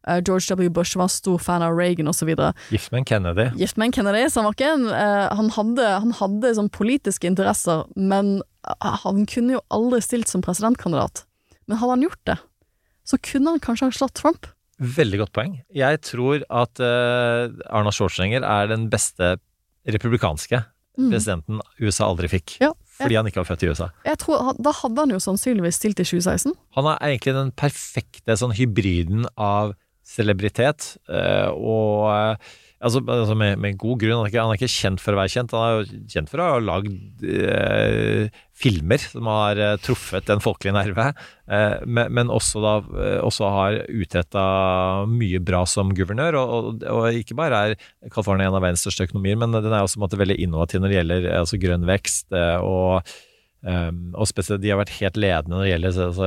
George W. Bush, var stor fan av Reagan osv. Gift med en Kennedy. Gift med en Kennedy, så han var ikke en eh, Han hadde, han hadde sånn politiske interesser, men eh, han kunne jo aldri stilt som presidentkandidat. Men hadde han gjort det, så kunne han kanskje ha slått Trump. Veldig godt poeng. Jeg tror at uh, Arnold Schwarzenegger er den beste republikanske Mm. presidenten USA aldri fikk. Ja, Fordi han ikke var født i USA. Jeg tror, Da hadde han jo sannsynligvis stilt i 2016. Han er egentlig den perfekte sånn hybriden av celebritet eh, og eh, Altså, altså med, med god grunn. Han er, ikke, han er ikke kjent for å være kjent. Han er jo kjent for å ha lagd eh, filmer som har eh, truffet en folkelig nerve, eh, men, men også da også har utretta mye bra som guvernør. Og, og, og ikke bare er California en av verdens største økonomier, men den er også måte veldig innovativ når det gjelder altså grønn vekst. og Um, og spesielt, De har vært helt ledende når det gjelder altså,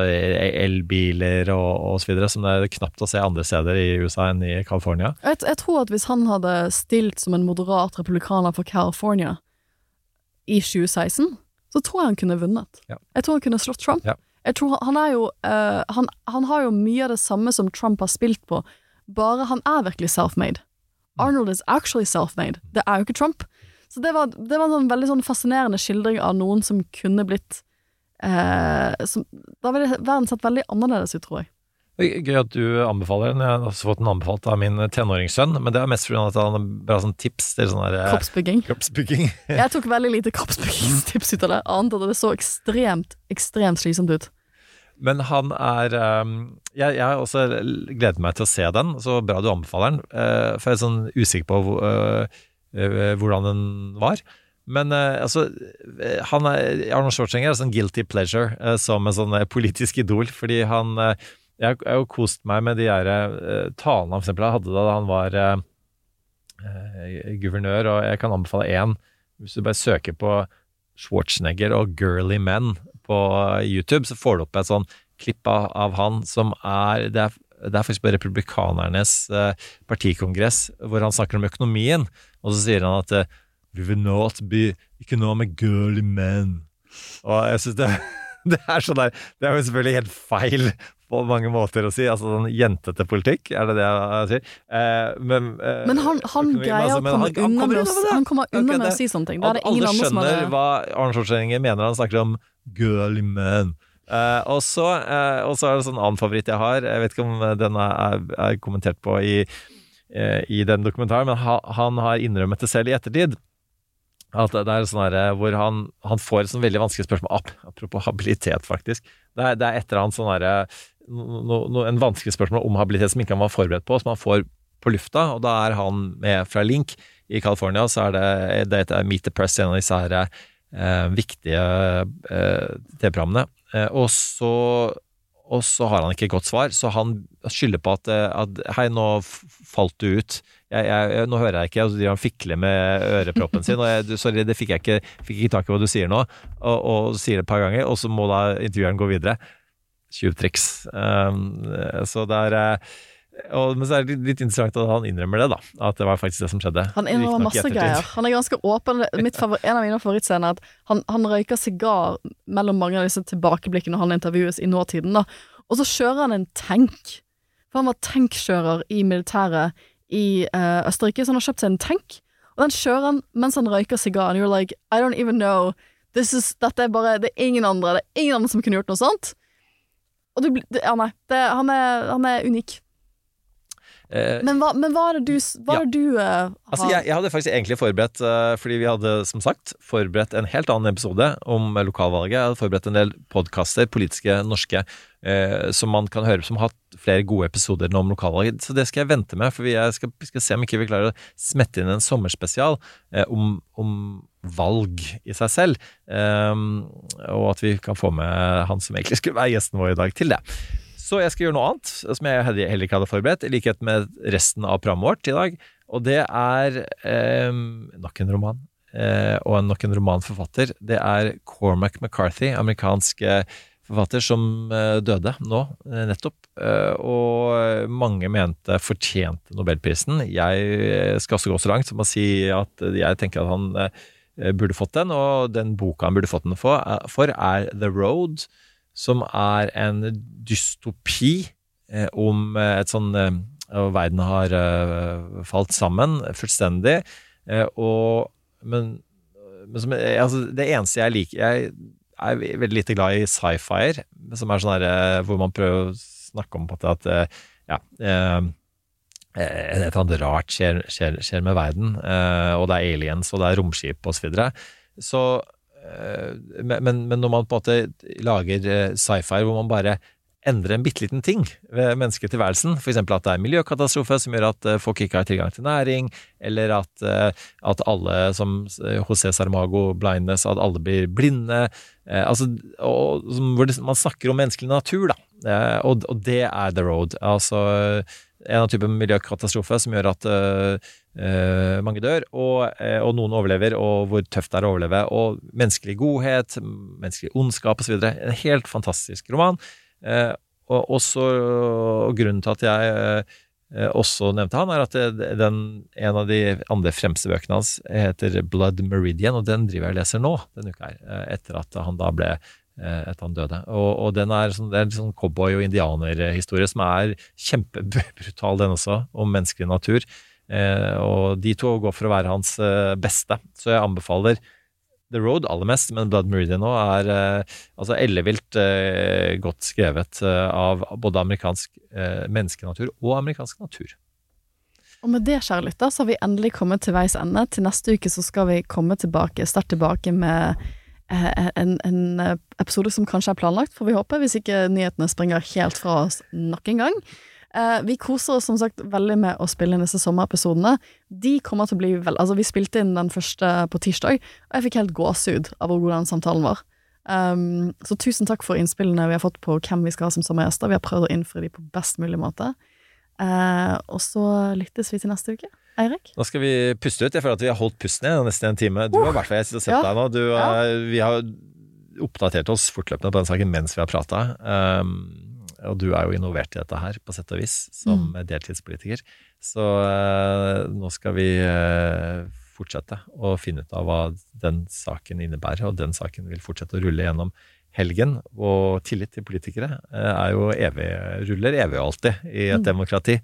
elbiler og, osv., som det er knapt å se andre steder i USA enn i California. Jeg, jeg tror at hvis han hadde stilt som en moderat republikaner for California i 2016, så tror jeg han kunne vunnet. Ja. Jeg tror han kunne slått Trump. Ja. Jeg tror han, han er jo uh, han, han har jo mye av det samme som Trump har spilt på, bare han er virkelig self-made. Arnold is actually self-made. Det er jo ikke Trump. Så det var, det var en sånn veldig sånn fascinerende skildring av noen som kunne blitt eh, som, Da ville verden sett veldig annerledes ut, tror jeg. Gøy at du anbefaler den. Jeg har også fått den anbefalt av min tenåringssønn, men det er mest fordi han har bra sånn tips til sånn eh, Kroppsbygging. kroppsbygging. Jeg tok veldig lite kroppsbyggingstips ut av det, annet enn at det så ekstremt, ekstremt slitsomt ut. Men han er um, Jeg, jeg har også gledet meg til å se den, så bra du anbefaler den. eh, for jeg er sånn usikker på hvor- eh, eh, hvordan den var. Men eh, altså eh, han er, Arnold Schwarzenegger er sånn guilty pleasure eh, som en sånn eh, politisk idol, fordi han eh, Jeg har jo kost meg med de eh, talene han eksempel hadde da han var eh, eh, guvernør, og jeg kan anbefale én. Hvis du bare søker på Schwarzenegger og girly men på YouTube, så får du opp et sånn klipp av, av han som er Det er, det er faktisk på republikanernes eh, partikongress, hvor han snakker om økonomien, og så sier han at eh, We will not be economic girly men. Og jeg synes det, det er sånn der Det er jo selvfølgelig helt feil på mange måter å si. Altså sånn jentete politikk, er det det jeg sier? Eh, men, eh, Men han, han greier altså, å komme han- unna med med det. han kommer unna okay, med å si sånne ting. Det er det Alle ingen andre som har skjønner det. hva Arne Schwarzenegger mener han snakker om girly men. Eh, og, så, eh, er det en sånn annen favoritt jeg har. Jeg vet ikke om den er, er kommentert på i, i den dokumentaren, men han har innrømmet det selv i ettertid. At det er sånn her, eh, hvor han, han får et sånn veldig vanskelig spørsmål, apropos habilitet, faktisk. Det er, det er et eller annet sånn herre no, no, En vanskelig spørsmål om habilitet som ikke han var forberedt på, som han får på lufta, og da er han med fra Link i California, så er det, det heter Meet the Press, en av disse her eh, viktige eh, TV-programmene. Eh, og så og så har han ikke godt svar, så han skylder på at, eh, at Hei, nå falt du ut. Jeg, jeg, nå hører jeg ikke, og så driver han fikler med øreproppen sin. Og jeg, sorry, det fikk jeg ikke, fikk ikke tak i hva du sier nå. Og, og sier det et par ganger, og så må da intervjueren gå videre. Tjuvtriks. Um, så det er eh, og, Men så er det litt, interessant at han innrømmer det, da. At det var faktisk det som skjedde. Han innrømmer masse greier. Han er ganske åpen. Mitt favor en av mine favorittscener er at han, han røyker sigar mellom mange av disse tilbakeblikkene når han intervjues i nåtiden. da. Og så kjører han en tank. For han var tankkjører i militæret i uh, Østerrike, så han har kjøpt seg en tank. Og den kjører han mens han røyker sigar. And you're like, I don't even know. This is, dette er bare Det er ingen andre. Det er ingen andre som kunne gjort noe sånt. Og du blir Ja, nei. Det, han, er, han er unik. Eh, Men hva, men hva er det du, hva ja. er det du eh, har Altså, jeg, jeg hadde faktisk egentlig forberedt, eh, fordi vi hadde som sagt forberedt en helt annen episode om eh, lokalvalget. Jeg hadde forberedt en del podkaster, politiske norske, eh, som man kan høre, som har hatt flere gode episoder nå om lokalvalget. Så det skal jeg vente med, for vi skal, skal se om ikke vi klarer å smette inn en sommerspesial eh, om, om valg i seg selv. Ehm, og at vi kan få med han som egentlig skulle være gjesten vår i dag, til det. Så jeg skal gjøre noe annet, som jeg heller ikke hadde forberedt, i likhet med resten av programmet vårt i dag. Og det er eh, nok en roman. Eh, og nok en romanforfatter. Det er Cormac McCarthy, amerikansk eh, forfatter som eh, døde nå, eh, nettopp. Og mange mente fortjente Nobelprisen. Jeg skal også gå så langt som å si at jeg tenker at han burde fått den, og den boka han burde fått den for er The Road som er en dystopi eh, om eh, et sånn eh, verden har eh, falt sammen fullstendig. Eh, og, men men som, eh, altså, det eneste jeg liker Jeg er veldig lite glad i sci-fier, som er sånn her eh, hvor man prøver å snakke om på at ja, et eller annet rart skjer, skjer, skjer med verden, og det er aliens, og det er romskip osv. Så, videre. så men, men- men når man på en måte lager eh, sci-fi hvor man bare endrer en bitte liten ting ved mennesketilværelsen, f.eks. at det er miljøkatastrofe som gjør at eh, folk ikke har tilgang til næring, eller at, eh, at alle som eh, José Sarmago blindness, at alle blir blinde, eh, altså, og, man snakker om menneskelig natur, da. Eh, og, og det er the road. Altså en av typen miljøkatastrofe som gjør at uh, mange dør, og, eh, og noen overlever, og hvor tøft det er å overleve, og menneskelig godhet, menneskelig ondskap osv. En helt fantastisk roman. Uh, og, også, og grunnen til at jeg uh, også nevnte han, er at den, en av de andre fremste bøkene hans heter Blood Meridian, og den driver jeg og leser nå denne uka her, etter at han da ble etter han døde. Og, og den er sånn, det er en sånn cowboy- og indianerhistorie som er kjempebrutal, den også, om menneskelig natur. Eh, og de to går for å være hans eh, beste, så jeg anbefaler The Road aller mest, men Blood Meridian nå er eh, altså ellevilt eh, godt skrevet eh, av både amerikansk eh, menneskenatur og amerikansk natur. Og med det, kjære lytter, så har vi endelig kommet til veis ende. Til neste uke så skal vi komme tilbake, sterkt tilbake med eh, en, en eh, episode som kanskje er planlagt, får vi håpe, hvis ikke nyhetene springer helt fra oss nok en gang. Eh, vi koser oss som sagt veldig med å spille inn disse sommerepisodene. De kommer til å bli vel Altså, vi spilte inn den første på tirsdag, og jeg fikk helt gåsehud av hvor god den samtalen var. Um, så tusen takk for innspillene vi har fått på hvem vi skal ha som sommergjester. Vi har prøvd å innfri de på best mulig måte. Uh, og så lyttes vi til neste uke. Eirik? Nå skal vi puste ut. Jeg føler at vi har holdt pusten i nesten en time. Du har i hvert fall jeg sitter og sett deg nå. Du, Ja. eh, vi har oppdatert oss fortløpende på den saken mens vi har prata. Um, og du er jo involvert i dette her, på sett og vis, som deltidspolitiker. Så uh, nå skal vi uh, fortsette å finne ut av hva den saken innebærer, og den saken vil fortsette å rulle gjennom helgen. Og tillit til politikere uh, er jo evig, ruller evig og alltid i et demokrati.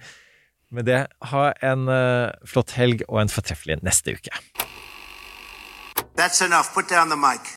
Med det, ha en uh, flott helg og en fortreffelig neste uke. That's enough. Put down the mic.